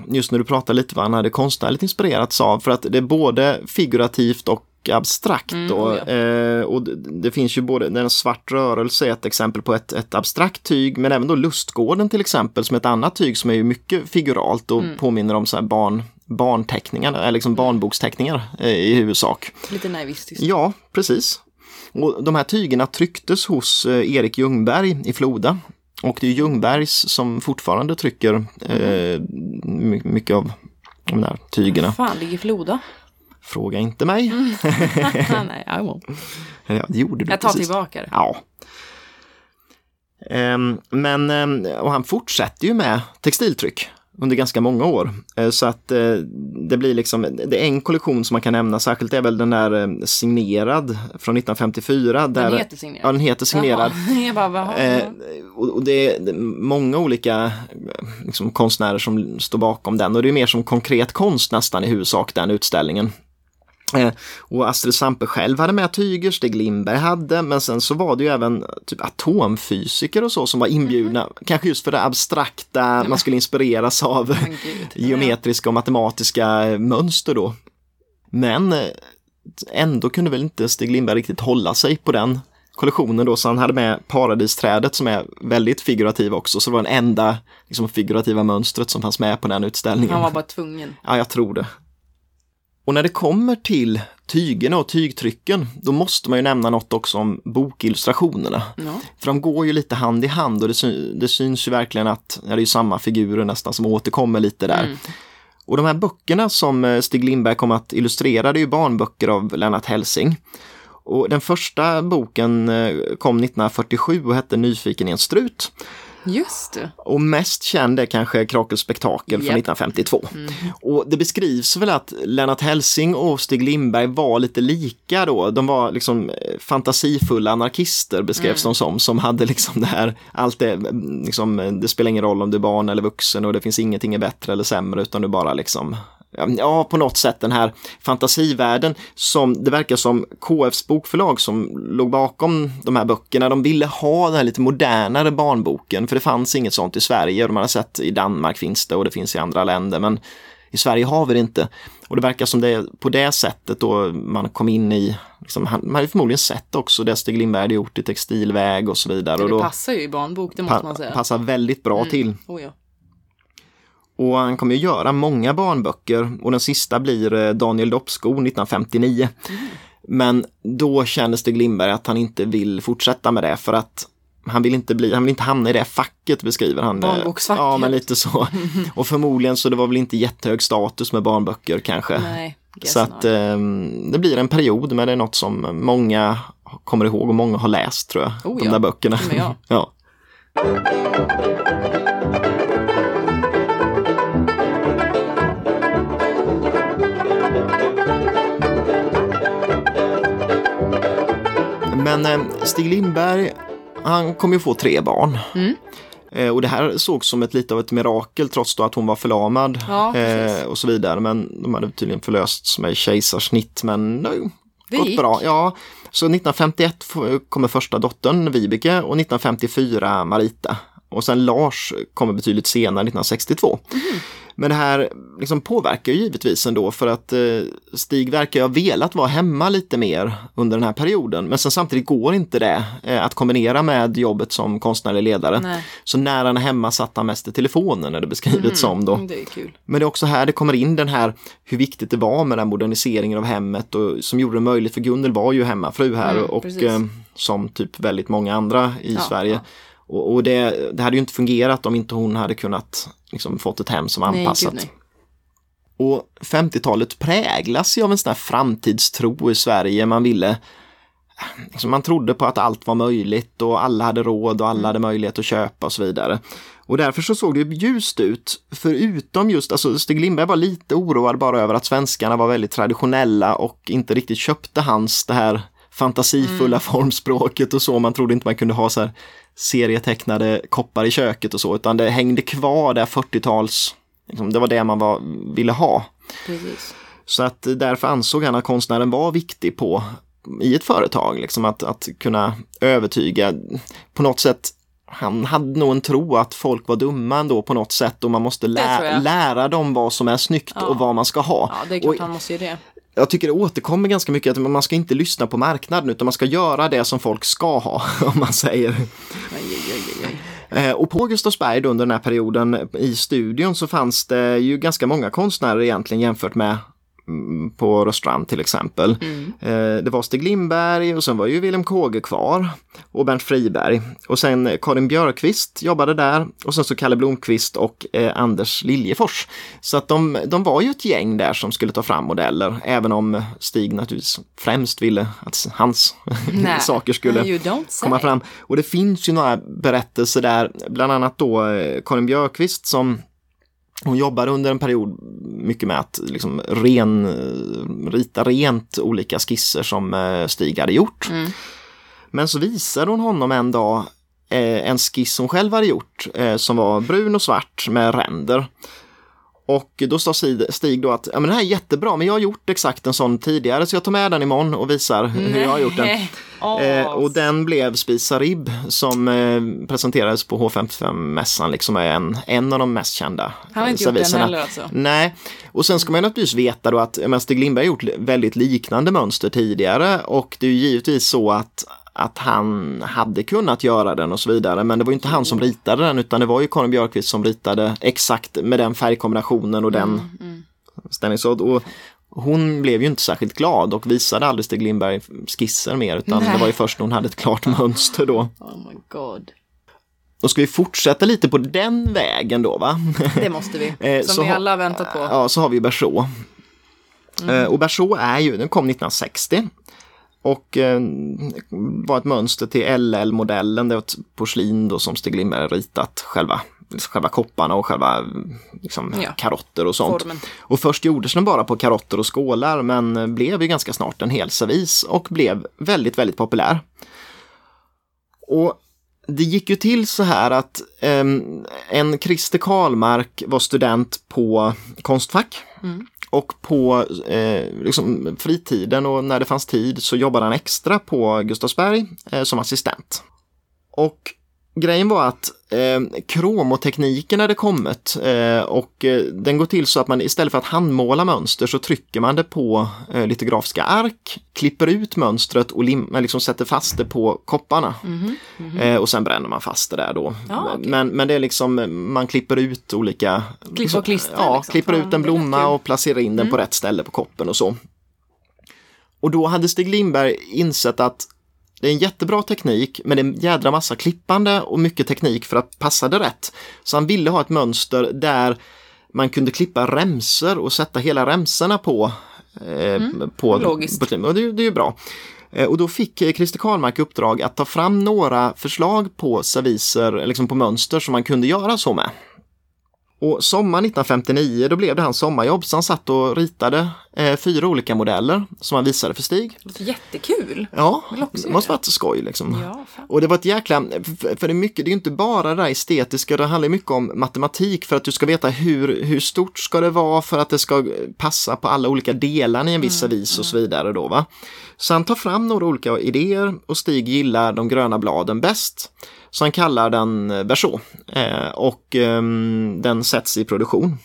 just när du pratar lite vad han hade konstnärligt inspirerats av, för att det är både figurativt och abstrakt. Mm, då. ja. eh, och det, det finns ju både, en svart rörelse är ett exempel på ett, ett abstrakt tyg, men även då Lustgården till exempel som ett annat tyg som är ju mycket figuralt och påminner om så här barn, barnteckningar, eller liksom barnboksteckningar eh, i huvudsak. Lite naivistiskt. Ja, precis. Och de här tygerna trycktes hos eh, Erik Ljungberg i Floda. Och det är Ljungbergs som fortfarande trycker eh, my- mycket av de där tygerna. Fan, ligger Floda? Fråga inte mig. *laughs* *laughs* Nej, I won't. Ja, det gjorde du Jag tar precis. tillbaka det. Ja. Ehm, men, ehm, och han fortsätter ju med textiltryck under ganska många år. Eh, Så att eh, det blir liksom, det är en kollektion som man kan nämna, särskilt är väl den där eh, signerad från 1954. Där, Den heter signerad. Ja, den heter signerad. *laughs* Jag bara, Eh, och det är många olika liksom, konstnärer som står bakom den och det är mer som konkret konst nästan i huvudsak den utställningen. Eh, och Astrid Sampe själv hade med tyger, Stig Lindberg hade, men sen så var det ju även typ atomfysiker och så som var inbjudna, kanske just för det abstrakta, man skulle inspireras av gud. geometriska och matematiska eh, mönster då. Men eh, ändå kunde väl inte Stig Lindberg riktigt hålla sig på den kollektionen då, så han hade med paradisträdet som är väldigt figurativ också, så det var den enda liksom, figurativa mönstret som fanns med på den utställningen. Han var bara tvungen. Ja, jag tror det. Och när det kommer till tygerna och tygtrycken, då måste man ju nämna något också om bokillustrationerna. Ja. För de går ju lite hand i hand och det, sy- det syns ju verkligen att ja, det är samma figurer nästan som återkommer lite där. Mm. Och de här böckerna som eh, Stig Lindberg kom att illustrera, det är ju barnböcker av Lennart Helsing. Och den första boken eh, kom 1947 och hette Nyfiken i en strut. Just det. Och mest känd är kanske Krakels spektakel från Japp. 1952. Och det beskrivs väl att Lennart Hellsing och Stig Lindberg var lite lika då. De var liksom eh, fantasifulla anarkister beskrevs de som, som hade liksom det här, allt det, mm, liksom, det spelar ingen roll om du är barn eller vuxen och det finns ingenting är bättre eller sämre utan du bara liksom Ja, på något sätt den här fantasivärlden som det verkar som KFs bokförlag som låg bakom de här böckerna. De ville ha den här lite modernare barnboken för det fanns inget sånt i Sverige. De hade sett i Danmark finns det och det finns i andra länder men i Sverige har vi det inte. Och det verkar som det är på det sättet då man kom in i, liksom, man hade förmodligen sett också det Stig Lindberg hade gjort i textilväg och så vidare. Och Det då passar ju i barnbok, det måste pa- man säga. passar väldigt bra till. Oh, ja. Och han kommer ju göra många barnböcker och den sista blir eh, Daniel Doppskog 1959. Men då känner Stig Lindberg att han inte vill fortsätta med det för att han vill inte bli, han vill inte hamna i det facket beskriver han. eh, Barnboksfacket. Ja, men lite så. *laughs* Och förmodligen så det var väl inte jättehög status med barnböcker kanske. Nej, Så att eh, det blir en period men det är något som många kommer ihåg och många har läst tror jag. Oh, de ja. där böckerna. Ja. *laughs* Men eh, Stig Lindberg, han kommer ju få tre barn. Mm. Eh, och det här sågs som ett lite av ett mirakel trots att hon var förlamad Ja, eh, och så vidare. Men de hade tydligen förlösts med kejsarsnitt men ju Det gått gick. bra. Ja, så 1951 f- kommer första dottern Vibeke och 1954 Marita. Och sen Lars kommer betydligt senare, 1962. Mhm. Men det här liksom påverkar ju givetvis ändå för att eh, Stig verkar ha velat vara hemma lite mer under den här perioden. Men sen samtidigt går inte det eh, att kombinera med jobbet som konstnärlig ledare. Nej. Så när han är hemma satt han mest i telefonen är det beskrivet som då. Mm, det. Men det är också här det kommer in den här hur viktigt det var med den moderniseringen av hemmet och som gjorde det möjligt för Gunnel var ju hemmafru här Mm, och eh, som typ väldigt många andra i Ja, Sverige. ja. Och, och det, det hade ju inte fungerat om inte hon hade kunnat liksom, fått ett hem som anpassat. nej. Och 50-talet präglas ju av en sån här framtidstro i Sverige. Man ville liksom man trodde på att allt var möjligt och alla hade råd och alla hade möjlighet att köpa och så vidare. Och därför så såg det ju ljust ut, förutom just, alltså Stig Lindberg var lite oroad bara över att svenskarna var väldigt traditionella och inte riktigt köpte hans det här fantasifulla formspråket och så. Man trodde inte man kunde ha så här serietecknade koppar i köket och så, utan det hängde kvar där 40-tals, liksom, det var det man var, ville ha. Precis. Så att därför ansåg han att konstnären var viktig på i ett företag, liksom att, att kunna övertyga på något sätt. Han hade nog en tro att folk var dumma ändå på något sätt och man måste lä lära dem vad som är snyggt Ja. och vad man ska ha. Ja, det är klart och han måste ju det. Jag tycker det återkommer ganska mycket att man ska inte lyssna på marknaden utan man ska göra det som folk ska ha, *laughs* om man säger. Aj, aj, aj. Eh, Och på Gustavsberg under den här perioden i studion så fanns det ju ganska många konstnärer egentligen jämfört med på Rörstrand till exempel. Eh, Det var Stig Lindberg och sen var ju Wilhelm Kåge kvar och Bernt Friberg. Och sen Karin Björkqvist jobbade där och sen så Kalle Blomqvist och eh, Anders Liljefors. Så att de, de var ju ett gäng där som skulle ta fram modeller, även om Stig naturligtvis främst ville att hans *laughs* saker skulle komma fram. Och det finns ju några berättelser där, bland annat då eh, Karin Björkqvist som hon jobbade under en period mycket med att liksom ren, rita rent olika skisser som eh, Stig hade gjort. Mm. Men så visade hon honom en dag eh, en skiss hon själv hade gjort eh, som var brun och svart med ränder. Och då sa Stig- då att ja, men det här är jättebra men jag har gjort exakt en sån tidigare så jag tar med den imorgon och visar hur jag har gjort den. Åh, Eh, och den blev Spisa Ribb som eh, presenterades på H55-mässan, liksom är en, en av de mest kända Han har inte gjort den serviserna. heller alltså. Nej, och sen ska man naturligtvis veta då att men Stig Lindberg har gjort väldigt liknande mönster tidigare och det är ju givetvis så att att han hade kunnat göra den och så vidare men det var ju inte han som ritade den utan det var ju Karin Björkqvist som ritade exakt med den färgkombinationen och den Mm, ställningsråd. Och hon blev ju inte särskilt glad och visade aldrig Stig Lindberg skisser mer utan Nej. det var ju först när hon hade ett klart mönster då. Oh my god. Då ska vi fortsätta lite på den vägen då va? Det måste vi. *laughs* Eh, Som så vi alla har väntat på. Ja, så har vi Berså. Eh, Och Berså är ju, den kom 1960. Och eh, var ett mönster till LL-modellen. Det var ett porslin då som Stig Lindberg ritat själva själva kopparna och själva liksom, Ja. karotter och sånt. Formen. Och först gjordes den bara på karotter och skålar men blev ju ganska snart en hel servis och blev väldigt, väldigt populär. Och det gick ju till så här att em, en Christer Karlmark var student på Konstfack. Och på eh, liksom fritiden och när det fanns tid så jobbade han extra på Gustavsberg eh, som assistent. Och grejen var att eh, kromotekniken hade kommit eh, och eh, den går till så att man istället för att handmåla mönster så trycker man det på eh, litografiska ark, klipper ut mönstret och lim, eh, liksom sätter fast det på kopparna. Eh, och sen bränner man fast det där då. Ja, okej. men, men det är liksom, man klipper ut olika... Klipp och klister, Ja, liksom. klipper ut en blomma och placerar in den på rätt ställe på koppen och så. Och då hade Stig Lindberg insett att det är en jättebra teknik, men det är en jädra massa klippande och mycket teknik för att passa det rätt. Så han ville ha ett mönster där man kunde klippa remsor och sätta hela remsorna på. Eh, på, Logiskt. på och det, det är ju bra. Eh, Och då fick eh, Christer Karlmark uppdrag att ta fram några förslag på serviser, liksom på mönster som man kunde göra så med. Och sommaren 1959 då blev det hans sommarjobb så han satt och ritade eh, fyra olika modeller som han visade för Stig. Det låter jättekul. Ja, det måste varit skoj liksom. Ja. Och det var ett jäkla, för det är mycket, det är inte bara det där estetiska, det handlar mycket om matematik för att du ska veta hur, hur stort ska det vara för att det ska passa på alla olika delar i en viss servis och så vidare då va. Så han tar fram några olika idéer och Stig gillar de gröna bladen bäst. Så han kallar den eh, Verso eh, och ehm, den sätts i produktion.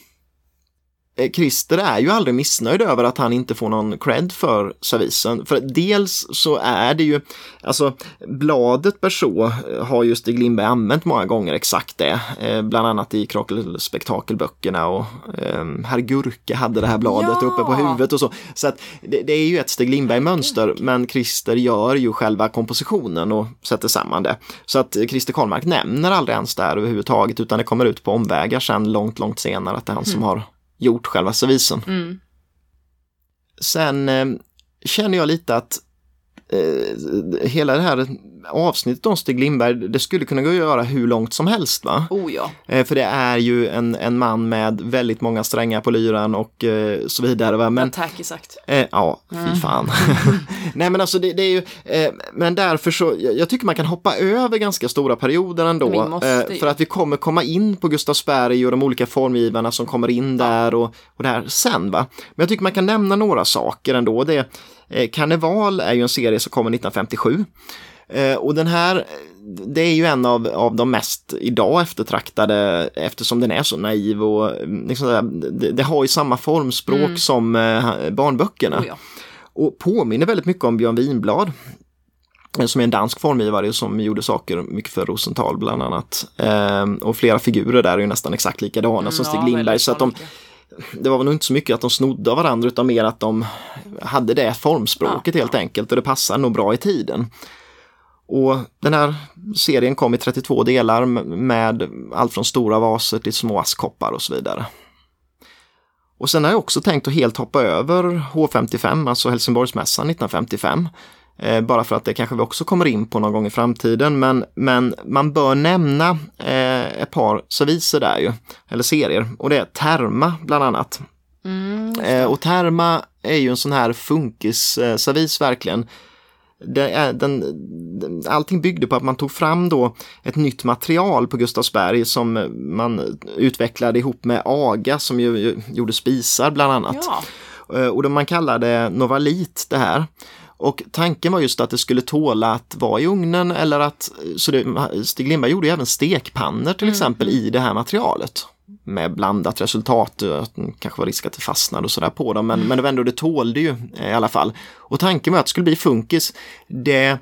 Eh, Christer är ju aldrig missnöjd över att han inte får någon cred för servisen. För dels så är det ju, alltså bladet Berså har ju Stig Lindberg använt många gånger exakt det. Eh, bland annat i Krakelspektakelböckerna och eh, Herr Gurke hade det här bladet Ja! uppe på huvudet och så. Så att det, det är ju ett Stig Lindberg-mönster men Christer gör ju själva kompositionen och sätter samman det. Så att Christer Karlmark nämner aldrig ens det här överhuvudtaget utan det kommer ut på omvägar sen långt, långt senare att det är han som har gjort själva servisen. Mm. Sen eh, känner jag lite att eh, hela det här avsnittet om Stig Lindberg, det skulle kunna gå att göra hur långt som helst va? Oh ja. Eh, för det är ju en, en man med väldigt många strängar på lyran och eh, så vidare. Va? Men, Tacky sagt. Eh, ja, fy fan. *laughs* Nej men alltså det, det är ju, men därför så, jag, jag tycker man kan hoppa över ganska stora perioder ändå. För att vi kommer komma in på Gustavsberg och de olika formgivarna som kommer in där och, och det här sen va. Men jag tycker man kan nämna några saker ändå. Det, Karneval är ju en serie som kommer 1957. Eh, och den här, det är ju en av, av de mest idag eftertraktade eftersom den är så naiv och mm, liksom det, det har ju samma formspråk som eh, barnböckerna. Oh ja. Och påminner väldigt mycket om Björn Winblad. eh, Som är en dansk formgivare som gjorde saker mycket för Rosenthal bland annat. Och flera figurer där är ju nästan exakt likadana som Stig Mm, Ja, Lindberg. väldigt Så att de. Det var nog inte så mycket att de snodde av varandra utan mer att de hade det formspråket Ja, helt enkelt och det passade nog bra i tiden. Och den här serien kom i 32 delar med allt från stora vaser till små askkoppar och så vidare. Och sen har jag också tänkt att helt hoppa över H55, alltså Helsingborgsmässan 1955. Eh, bara för att det kanske vi också kommer in på någon gång i framtiden. Men, men man bör nämna eh, ett par serviser där ju, eller serier. Och det är Terma bland annat. Mm, Eh, och Terma är ju en sån här funkis-servis verkligen. Det är, den, allting byggde på att man tog fram då ett nytt material på Gustavsberg som man utvecklade ihop med AGA som ju, ju gjorde spisar bland annat. ja. Eh, Och man kallade Novalit det här. Och tanken var just att det skulle tåla att vara i ugnen eller att, så det, Stig Lindberg gjorde även stekpannor till exempel i det här materialet. Med blandat resultat, eh, kanske var risk att det fastnade och sådär på dem, men, men det var ändå, det tålde ju eh, i alla fall. Och tanken var att det skulle bli funkis. Det, eh,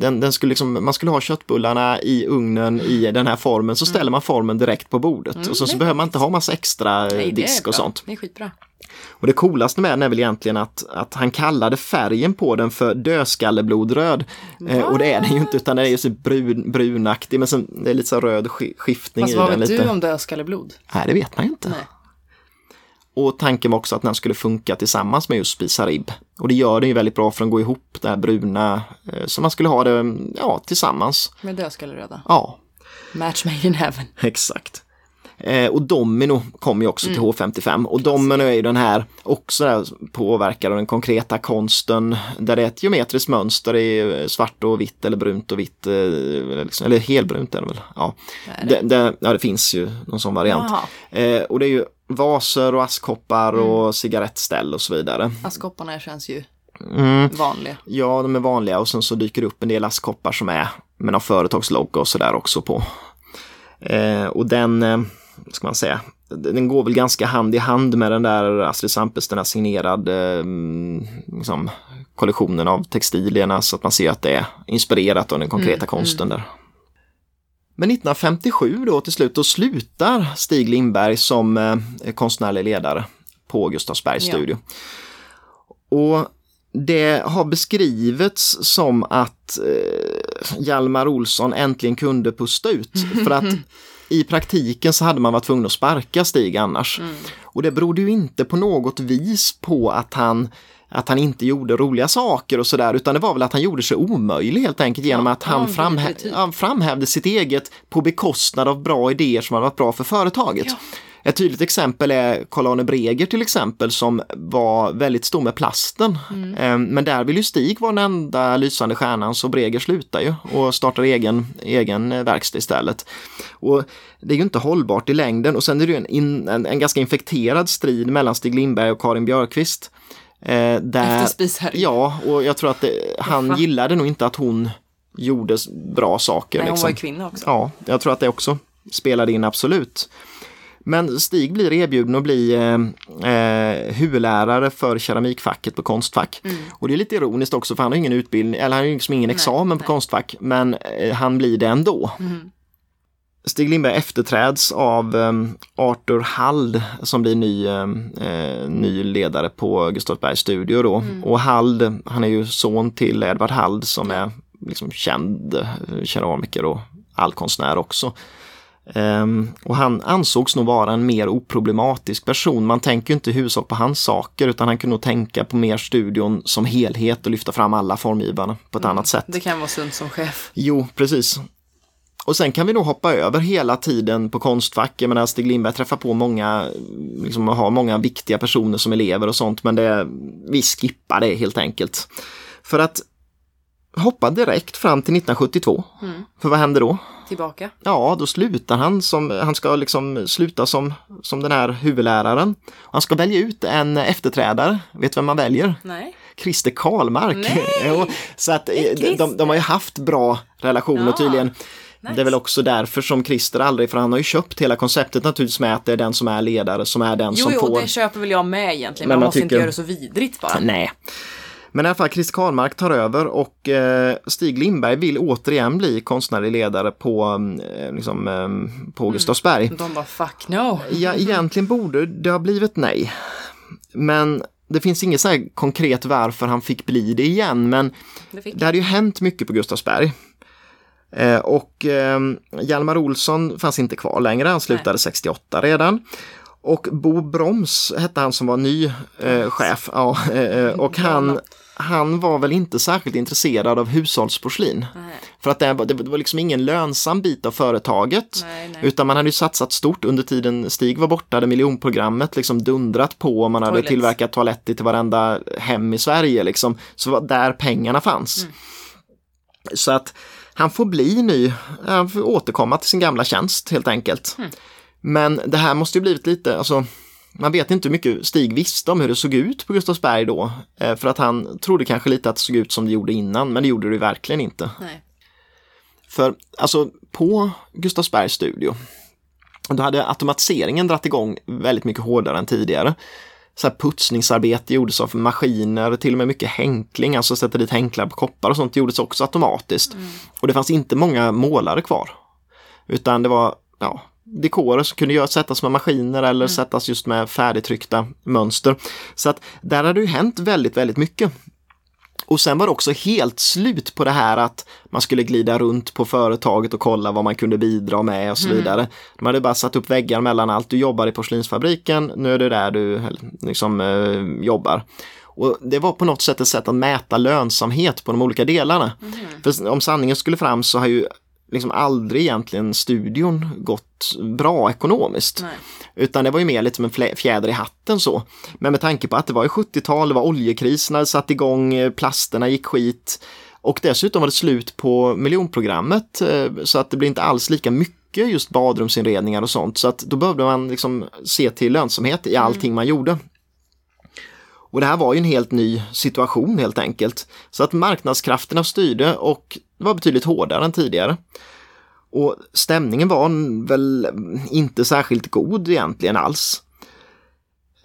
den, den skulle liksom, man skulle ha köttbullarna i ugnen i den här formen, så ställer man formen direkt på bordet. och så, så behöver man inte ha massa extra Nej, disk och sånt. Det är skitbra. Och det coolaste med den är väl egentligen att, att han kallade färgen på den för dödskalleblodröd. Eh, och det är den ju inte utan den är ju så brun, brunaktig men sen, det är lite så röd sk- skiftning Fast i vad den. vet Lite. du om dödskalleblod? Nej, det vet man ju inte. Nej. Och tanken var också att den skulle funka tillsammans med just spisa ribb. Och det gör den ju väldigt bra för att gå ihop det här bruna. Eh, så man skulle ha det ja, tillsammans. Med dödskalleröda. Ja, Match made in heaven. *laughs* exakt. Eh, och Domino kommer ju också till H55 och Domino är ju den här också där påverkar den konkreta konsten där det är ett geometriskt mönster, det är svart och vitt eller brunt och vitt, eh, eller, liksom, eller helbrunt är det väl. Ja. Det, det, ja, det finns ju någon sån variant. Eh, och det är ju vaser och askkoppar och cigarettställ och så vidare. Askkopparna känns ju Mm. vanliga. Ja, de är vanliga och sen så dyker det upp en del askkoppar som är med någon företagslogga och sådär också på. Eh, och den, eh, ska man säga, den går väl ganska hand i hand med den där Astrid Sampes, den här signerade eh, liksom, kollektionen av textilierna så att man ser att det är inspirerat av den konkreta konsten där. Men 1957 då till slut, då slutar Stig Lindberg som eh, konstnärlig ledare på Gustavsbergs Ja. studio. Och det har beskrivits som att eh, Hjalmar Olsson äntligen kunde pusta ut. För att *laughs* i praktiken så hade man varit tvungen att sparka Stig annars. Och det berodde ju inte på något vis på att han att han inte gjorde roliga saker och sådär utan det var väl att han gjorde sig omöjlig helt enkelt genom Ja, att han framhä han framhävde sitt eget på bekostnad av bra idéer som hade varit bra för företaget. Ja. Ett tydligt exempel är Karl-Arne Breger till exempel som var väldigt stor med plasten. Mm. Eh, Men där vill ju Stig vara den enda lysande stjärnan så Breger slutar ju och startar egen, egen eh, verkstad istället. Och det är ju inte hållbart i längden och sen är det ju en, in, en, en ganska infekterad strid mellan Stig Lindberg och Karin Björkqvist. Eh, där. Ja, och jag tror att det, han Uffa. gillade nog inte att hon gjorde bra saker. Nej, hon liksom. var ju kvinna också. Ja, jag tror att det också spelade in absolut. Men Stig blir erbjuden att bli eh, eh, huvudlärare för keramikfacket på Konstfack. Och det är lite ironiskt också för han har ingen utbildning, eller han har liksom ingen examen på nej. Konstfack, men eh, han blir det ändå. Stig Lindberg efterträds av eh, Arthur Hald som blir ny, eh, ny ledare på Gustavsbergs studio då. Och Hald, han är ju son till Edvard Hald som är liksom känd eh, keramiker och allkonstnär också. Ehm, och han ansågs nog vara en mer oproblematisk person. Man tänker ju inte huvudsak på hans saker utan han kunde nog tänka på mer studion som helhet och lyfta fram alla formgivarna på ett annat sätt. Det kan vara sunt som chef. Jo, precis. Och sen kan vi nog hoppa över hela tiden på Konstfack. Jag menar Stig Lindberg träffar på många, liksom har många viktiga personer som elever och sånt men det, vi skippar det helt enkelt. För att hoppa direkt fram till 1972. För vad händer då? Tillbaka. Ja, då slutar han som, han ska liksom sluta som, som den här huvudläraren. Han ska välja ut en efterträdare. Vet du vem man väljer? Nej. Christer Karlmark. Nej! Jo, så att eh, de, de, har ju haft bra relationer Ja, tydligen. nice. Det är väl också därför som Christer aldrig, för han har ju köpt hela konceptet naturligtvis med att det är den som är ledare som är den Jo, som jo, får. det köper väl jag med egentligen. Men Man man måste inte tycker- göra det så vidrigt bara. Nej. Men i alla fall, Christer Karlmark tar över och eh, Stig Lindberg vill återigen bli konstnärlig ledare på, eh, liksom, eh, Mm. på Gustavsberg. De bara fuck no. Ja, egentligen borde det ha blivit nej. Men det finns inget så här konkret varför han fick bli det igen, men Det fick det hade ju hänt mycket på Gustavsberg. Eh, och eh, Hjalmar Olsson fanns inte kvar längre, han slutade 68 redan. Och Bo Broms hette han som var ny eh, chef. Ja, och han, han var väl inte särskilt intresserad av hushållsporslin. Nej. För att det, var- det var liksom ingen lönsam bit av företaget. Nej, nej. Utan man hade ju satsat stort under tiden Stig var borta, hade miljonprogrammet liksom dundrat på man hade Toilets. tillverkat toaletter till varenda hem i Sverige liksom. Så var där pengarna fanns. Mm. Så att han får bli ny, han får återkomma till sin gamla tjänst helt enkelt. Mm. Men det här måste ju blivit lite, alltså man vet inte hur mycket Stig visste om hur det såg ut på Gustavsberg då. Eh, För att han trodde kanske lite att det såg ut som det gjorde innan, men det gjorde det verkligen inte. Nej. För alltså på Gustavsbergs studio, då hade automatiseringen dratt igång väldigt mycket hårdare än tidigare. Så här putsningsarbete gjordes av maskiner, till och med mycket hänkling, alltså sätta dit hänklar på koppar och sånt gjordes också automatiskt. Och det fanns inte många målare kvar. Utan det var ja, dekorer som kunde sättas med maskiner eller sättas just med färdigtryckta mönster. Så att där hade det ju hänt väldigt, väldigt mycket. Och sen var det också helt slut på det här att man skulle glida runt på företaget och kolla vad man kunde bidra med och så vidare. De hade bara satt upp väggar mellan allt. Du jobbar i porslinsfabriken, nu är det där du liksom, eh, jobbar. Och Det var på något sätt ett sätt att mäta lönsamhet på de olika delarna. För om sanningen skulle fram så har ju liksom aldrig egentligen studion gått bra ekonomiskt. Nej. Utan det var ju mer lite som en fjäder i hatten så. Men med tanke på att det var i 70-tal, det var oljekrisen hade satt igång, eh, plasterna gick skit. Och dessutom var det slut på miljonprogrammet eh, så att det blir inte alls lika mycket just badrumsinredningar och sånt. Så att då behövde man liksom se till lönsamhet i allting man gjorde. Och det här var ju en helt ny situation helt enkelt. Så att marknadskrafterna styrde och det var betydligt hårdare än tidigare. Och stämningen var väl inte särskilt god egentligen alls.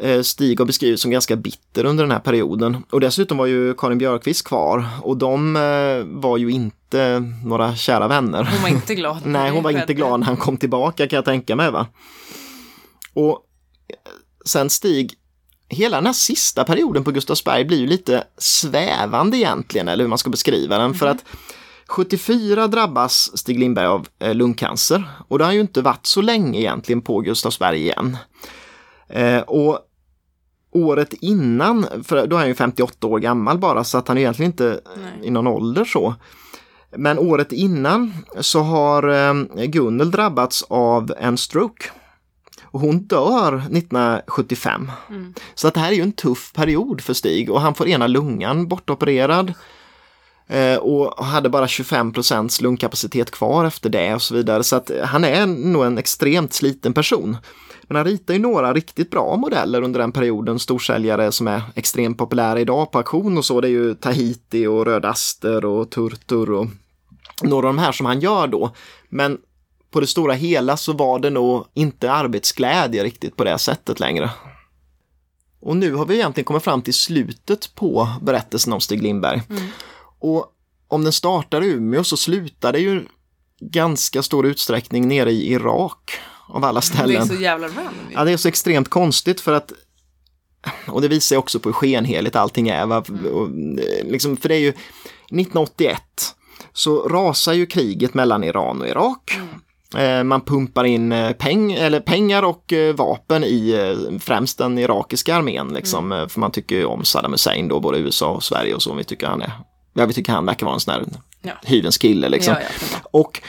Eh, Stig har beskrivits som ganska bitter under den här perioden och dessutom var ju Karin Björkqvist kvar och de eh, var ju inte några kära vänner. Hon var inte glad. *laughs* Nej, hon var inte glad när han kom tillbaka kan jag tänka mig. Va? Och eh, sen Stig, hela den här sista perioden på Gustavsberg blir ju lite svävande egentligen, eller hur man ska beskriva den. För att 74 drabbas Stig Lindberg av eh, lungcancer och det har ju inte varit så länge egentligen på Gustavsberg igen. Eh, och året innan, för då är han ju 58 år gammal bara så att han är egentligen inte Nej. i någon ålder så. Men året innan så har eh, Gunnel drabbats av en stroke. Och hon dör 1975. Så att det här är ju en tuff period för Stig och han får ena lungan bortopererad. Eh, och hade bara 25% lungkapacitet kvar efter det och så vidare. Så att han är nog en extremt sliten person. Men han ritar ju några riktigt bra modeller under den perioden, storsäljare som är extremt populära idag på auktion och så. Det är ju Tahiti och Röd Aster och Turtur och några av de här som han gör då. Men på det stora hela så var det nog inte arbetsglädje riktigt på det sättet längre. Och nu har vi egentligen kommit fram till slutet på berättelsen om Stig Lindberg. Mm. Och om den startar i Umeå så slutar det ju ganska stor utsträckning nere i Irak av alla Det är ställen. så jävla random. Ja, det är så extremt konstigt för att och det visar ju också på hur skenheligt allting är. Va? Och, eh, liksom, för det är ju 1981 så rasar ju kriget mellan Iran och Irak. Eh, Man pumpar in eh, peng, eller pengar och vapen i främst den irakiska armén. Liksom, eh, För man tycker ju om Saddam Hussein då, både USA och Sverige och så. Vi tycker han är, vi tycker han verkar vara en sån här Ja. hyvens kille liksom. Ja, ja. Och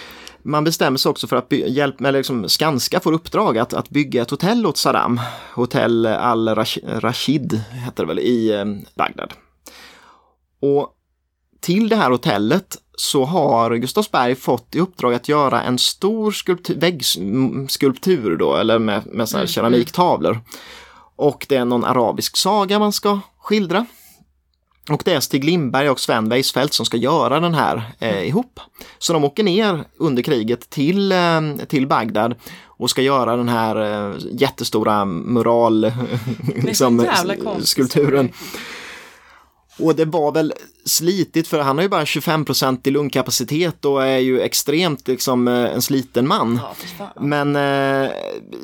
man bestämmer sig också för att hjälp, eller liksom Skanska får uppdrag att, att bygga ett hotell åt Saddam. Hotell Al-Rashid heter det väl i eh, Bagdad. Och till det här hotellet så har Gustavsberg fått i uppdrag att göra en stor skulptur, väggskulptur då, eller med, med såna här keramiktavlor. Och det är någon arabisk saga man ska skildra. Och det är Stig Lindberg och Sven Weisfeldt som ska göra den här eh, ihop. Så de åker ner under kriget till, eh, till Bagdad och ska göra den här eh, jättestora mural Det är liksom, skulpturen. Och det var väl slitigt för han har ju bara 25% i lungkapacitet och är ju extremt liksom eh, en sliten man. Ja. Men eh,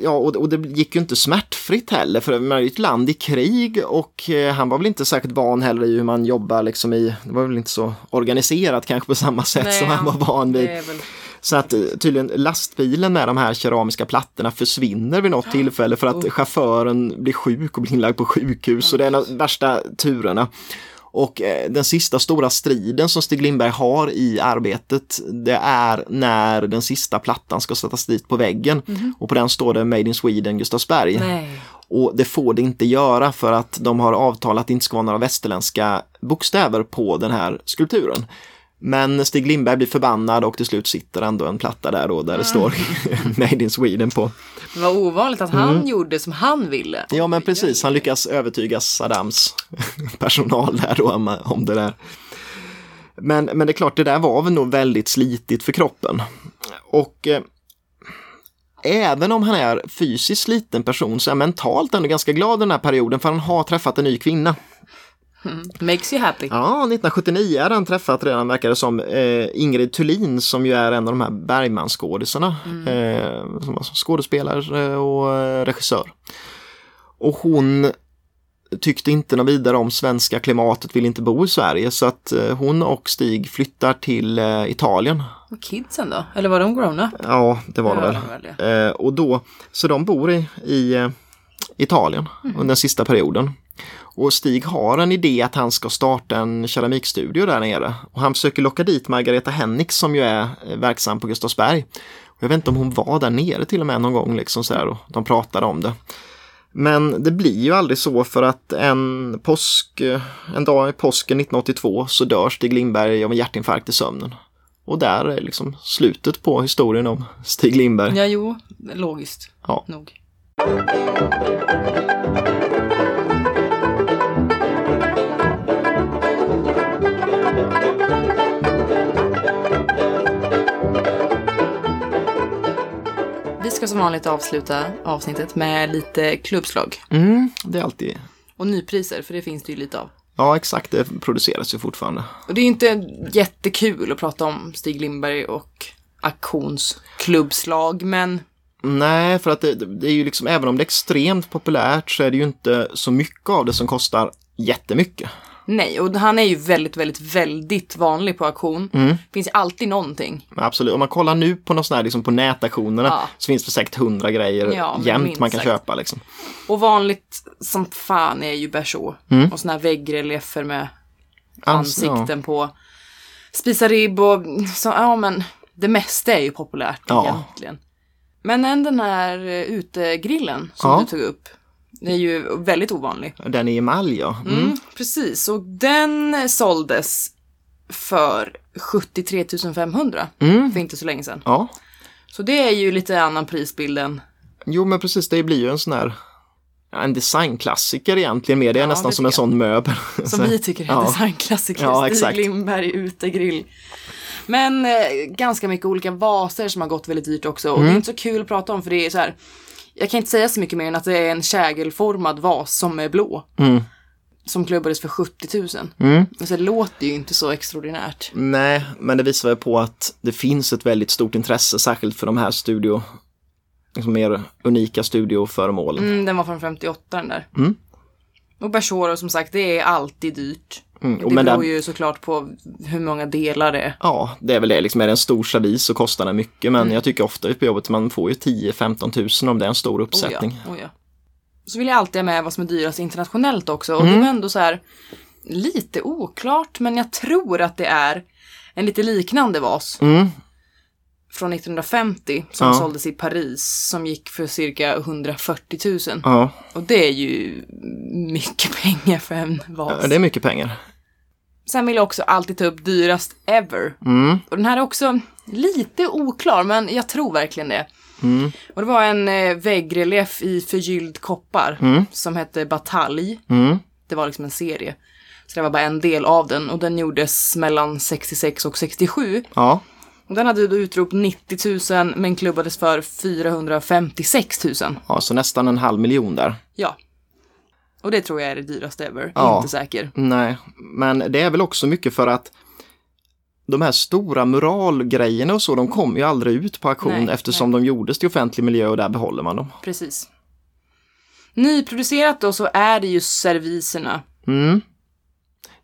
ja, och, och det gick ju inte smärtfritt heller för man är ju ett land i krig och eh, han var väl inte särskilt van heller i hur man jobbar liksom i, det var väl inte så organiserat kanske på samma sätt Nej, som han var van vid. Så att tydligen lastbilen med de här keramiska plattorna försvinner vid något tillfälle för att chauffören blir sjuk och blir inlagd på sjukhus och det är en av de värsta turerna. Och eh, den sista stora striden som Stig Lindberg har i arbetet det är när den sista plattan ska sättas dit på väggen och på den står det Made in Sweden Gustavsberg. Nej. Och det får det inte göra för att de har avtalat att det inte ska vara några västerländska bokstäver på den här skulpturen. Men Stig Lindberg blir förbannad och till slut sitter ändå en platta där då där det står *laughs* Made in Sweden på. Det var ovanligt att han gjorde som han ville. Mm. Ja men precis, han lyckas övertyga Saddams *laughs* personal där då om, om det där. Men, men det är klart, det där var väl nog väldigt slitigt för kroppen. Och eh, även om han är fysiskt liten person så är han mentalt ändå ganska glad den här perioden för han har träffat en ny kvinna. Makes you happy. Ja, 1979 hade han träffat redan, verkar det som, eh, Ingrid Thulin som ju är en av de här Bergman-skådisarna. Eh, som var skådespelare och eh, regissör. Och hon tyckte inte något vidare om svenska klimatet, vill inte bo i Sverige så att eh, hon och Stig flyttar till eh, Italien. Och kidsen då? Eller var de grown up? Ja, det var det Ja, väl. väl Eh, och då, så de bor i, i eh, Italien under den sista perioden. Och Stig har en idé att han ska starta en keramikstudio där nere. Och han försöker locka dit Margareta Henrik som ju är eh, verksam på Gustavsberg. Och jag vet inte om hon var där nere till och med någon gång liksom så här och de pratade om det. Men det blir ju aldrig så för att en påsk, eh, en dag i påsken 1982 så dör Stig Lindberg av en hjärtinfarkt i sömnen. Och där är liksom slutet på historien om Stig Lindberg. Ja, jo, logiskt Ja. nog. Ska som vanligt avsluta avsnittet med lite klubbslag. Mm, det är alltid... Och nypriser, för det finns det ju lite av. Ja, exakt. Det produceras ju fortfarande. Och det är inte jättekul att prata om Stig Lindberg och auktionsklubbslag, men Nej, för att det, det är ju liksom, även om det är extremt populärt så är det ju inte så mycket av det som kostar jättemycket. Nej. Och han är ju väldigt, väldigt, väldigt vanlig på auktion. Finns ju alltid någonting. Absolut, om man kollar nu på något sånt här, liksom på nätauktionerna Ja. så finns det säkert hundra grejer Ja, jämt man kan sagt. köpa liksom. Och vanligt som fan är ju Berså. Mm. Och såna här väggreliefer med Alltså, ja. ansikten på. Spisa ribb och så, ja men det mesta är ju populärt Ja. egentligen. Men än den här eh, utegrillen som Ja. du tog upp. Det är ju väldigt ovanlig. Den är i emalj ja. Mm. Mm, precis, och den såldes för 73 500 Mm. för inte så länge sedan. Ja, Så det är ju lite annan prisbild än jo men precis det blir ju en sån här en designklassiker egentligen mer. Det är Ja, nästan det som en jag. sån möbel. som vi tycker är ja. designklassiker. Ja, Stig. Lindberg utegrill. Men eh, ganska mycket olika vaser som har gått väldigt dyrt också. Och Mm. det är inte så kul att prata om för det är så här. Jag kan inte säga så mycket mer än att det är en kägelformad vas som är blå. Mm. Som klubbades för 70 000. Mm. Men så det låter ju inte så extraordinärt. Nej, men det visar väl på att det finns ett väldigt stort intresse, särskilt för de här studio, liksom mer unika studioföremålen. Mm, den var från 58 den där. Mm. Och Bersoro som sagt, det är alltid dyrt. Mm, Det beror den, ju såklart på hur många delar det är. ja, det är väl det, liksom är det en stor servis så kostar den mycket, Mm. men jag tycker ofta på jobbet man får ju 10-15 tusen om det är en stor uppsättning. Oh ja, oh ja. Så vill jag alltid ha med vad som är dyrast internationellt också. Och Mm. det var ändå så här lite oklart, men jag tror att det är en lite liknande vas Mm. Från 1950 som Ja. såldes i Paris som gick för cirka 140 000. Ja, Och det är ju mycket pengar för en vas. det är mycket pengar. Sen vill jag också alltid ta upp dyrast ever. Mm. Och den här är också lite oklar, men jag tror verkligen det. Mm. Och det var en eh, väggrelief i förgylld koppar Mm. som hette Batalj. Mm. Det var liksom en serie. Så det var bara en del av den och den gjordes mellan 66 och 67. Ja, den hade då utrop 90 000 men klubbades för 456 000. ja, så nästan en halv miljon där. Ja. Och det tror jag är det dyraste ever. Ja. Inte säker. Nej, men det är väl också mycket för att de här stora muralgrejerna och så, de kommer ju aldrig ut på auktion Nej, eftersom de gjordes till offentlig miljö och där behåller man dem. Precis. Nyproducerat då så är det ju serviserna. Mm.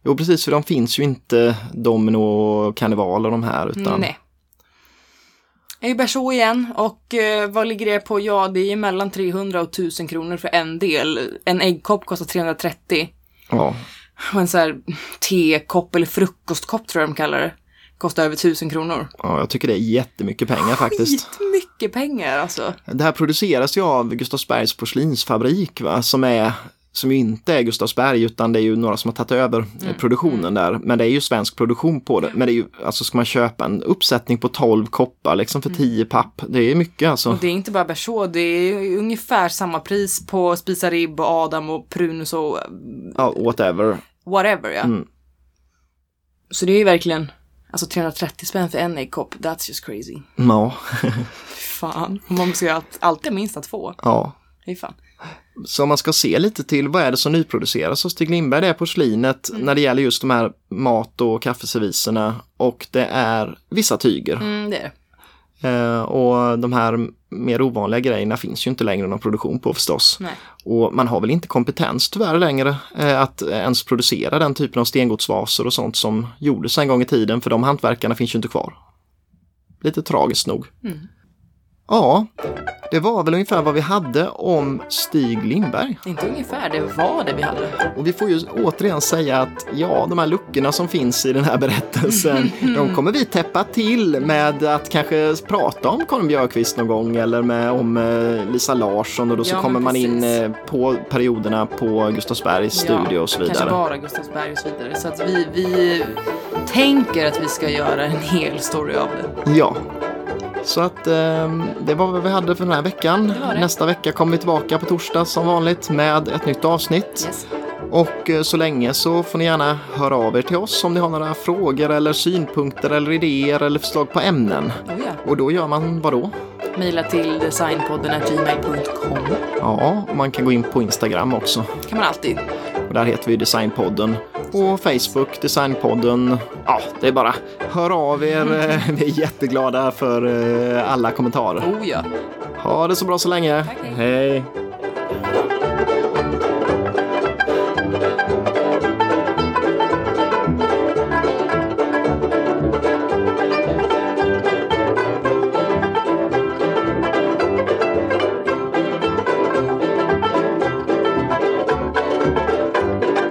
Jo, precis, för de finns ju inte Domino och Karneval och de här, utan Nej. Jag är Berså igen och eh, vad ligger det på? Ja, det är mellan 300 och 1000 kronor för en del. En äggkopp kostar 330. ja, Och en så här tekopp eller frukostkopp tror jag de kallar det. Kostar över 1000 kronor. ja, jag tycker det är jättemycket pengar faktiskt. Skitmycket pengar alltså. Det här produceras ju av Gustavsbergs porslinsfabrik, va? som är som ju inte är Gustavsberg utan det är ju några som har tagit över eh, produktionen där. Men det är ju svensk produktion på det. Men det är ju, alltså ska man köpa en uppsättning på 12 koppar liksom för 10 papp. Det är mycket alltså. Och det är inte bara Berså, det är ungefär samma pris på Spisa Ribb och Adam och Prunus och Ja, whatever. whatever ja. Mm. Så det är ju verkligen, alltså 330 spänn för en äggkopp, that's just crazy. Ja, Fan, och man ska ju allt, alltid minst två. ja. Det är fan. Så om man ska se lite till vad är det som nyproduceras hos Stig Lindberg, det är porslinet när det gäller just de här mat och kaffeserviserna och det är vissa tyger. Mm, det är. Eh, och de här mer ovanliga grejerna finns ju inte längre någon produktion på förstås. Nej. Och man har väl inte kompetens tyvärr längre eh, att ens producera den typen av stengodsvaser och sånt som gjordes en gång i tiden för de hantverkarna finns ju inte kvar. Lite tragiskt nog. Ja, det var väl ungefär vad vi hade om Stig Lindberg. Inte ungefär, det var det vi hade. Och vi får ju återigen säga att ja, de här luckorna som finns i den här berättelsen, *laughs* de kommer vi täppa till med att kanske prata om Karin Björkqvist någon gång eller med, om eh, Lisa Larsson och då så Ja, kommer man in eh, på perioderna på Gustavsbergs studio och så Kanske vidare. bara Gustavsberg och så vidare. Så att vi, vi tänker att vi ska göra en hel story av det. Ja. Så att eh, det var vad vi hade för den här veckan. Det det. Nästa vecka kommer vi tillbaka på torsdag som vanligt med ett nytt avsnitt. Yes. Och eh, så länge så får ni gärna höra av er till oss om ni har några frågor eller synpunkter eller idéer eller förslag på ämnen. Oh, ja. Och då gör man vad då? Mejla till designpodden gmail.com. Ja, och man kan gå in på Instagram också. kan man alltid. Och där heter vi Designpodden. Och Facebook, Designpodden. Ja, det är bara hör av er. Eh, Vi är jätteglada för eh, alla kommentarer. Oh ja. Ha det så bra så länge. Tack, hej. hej.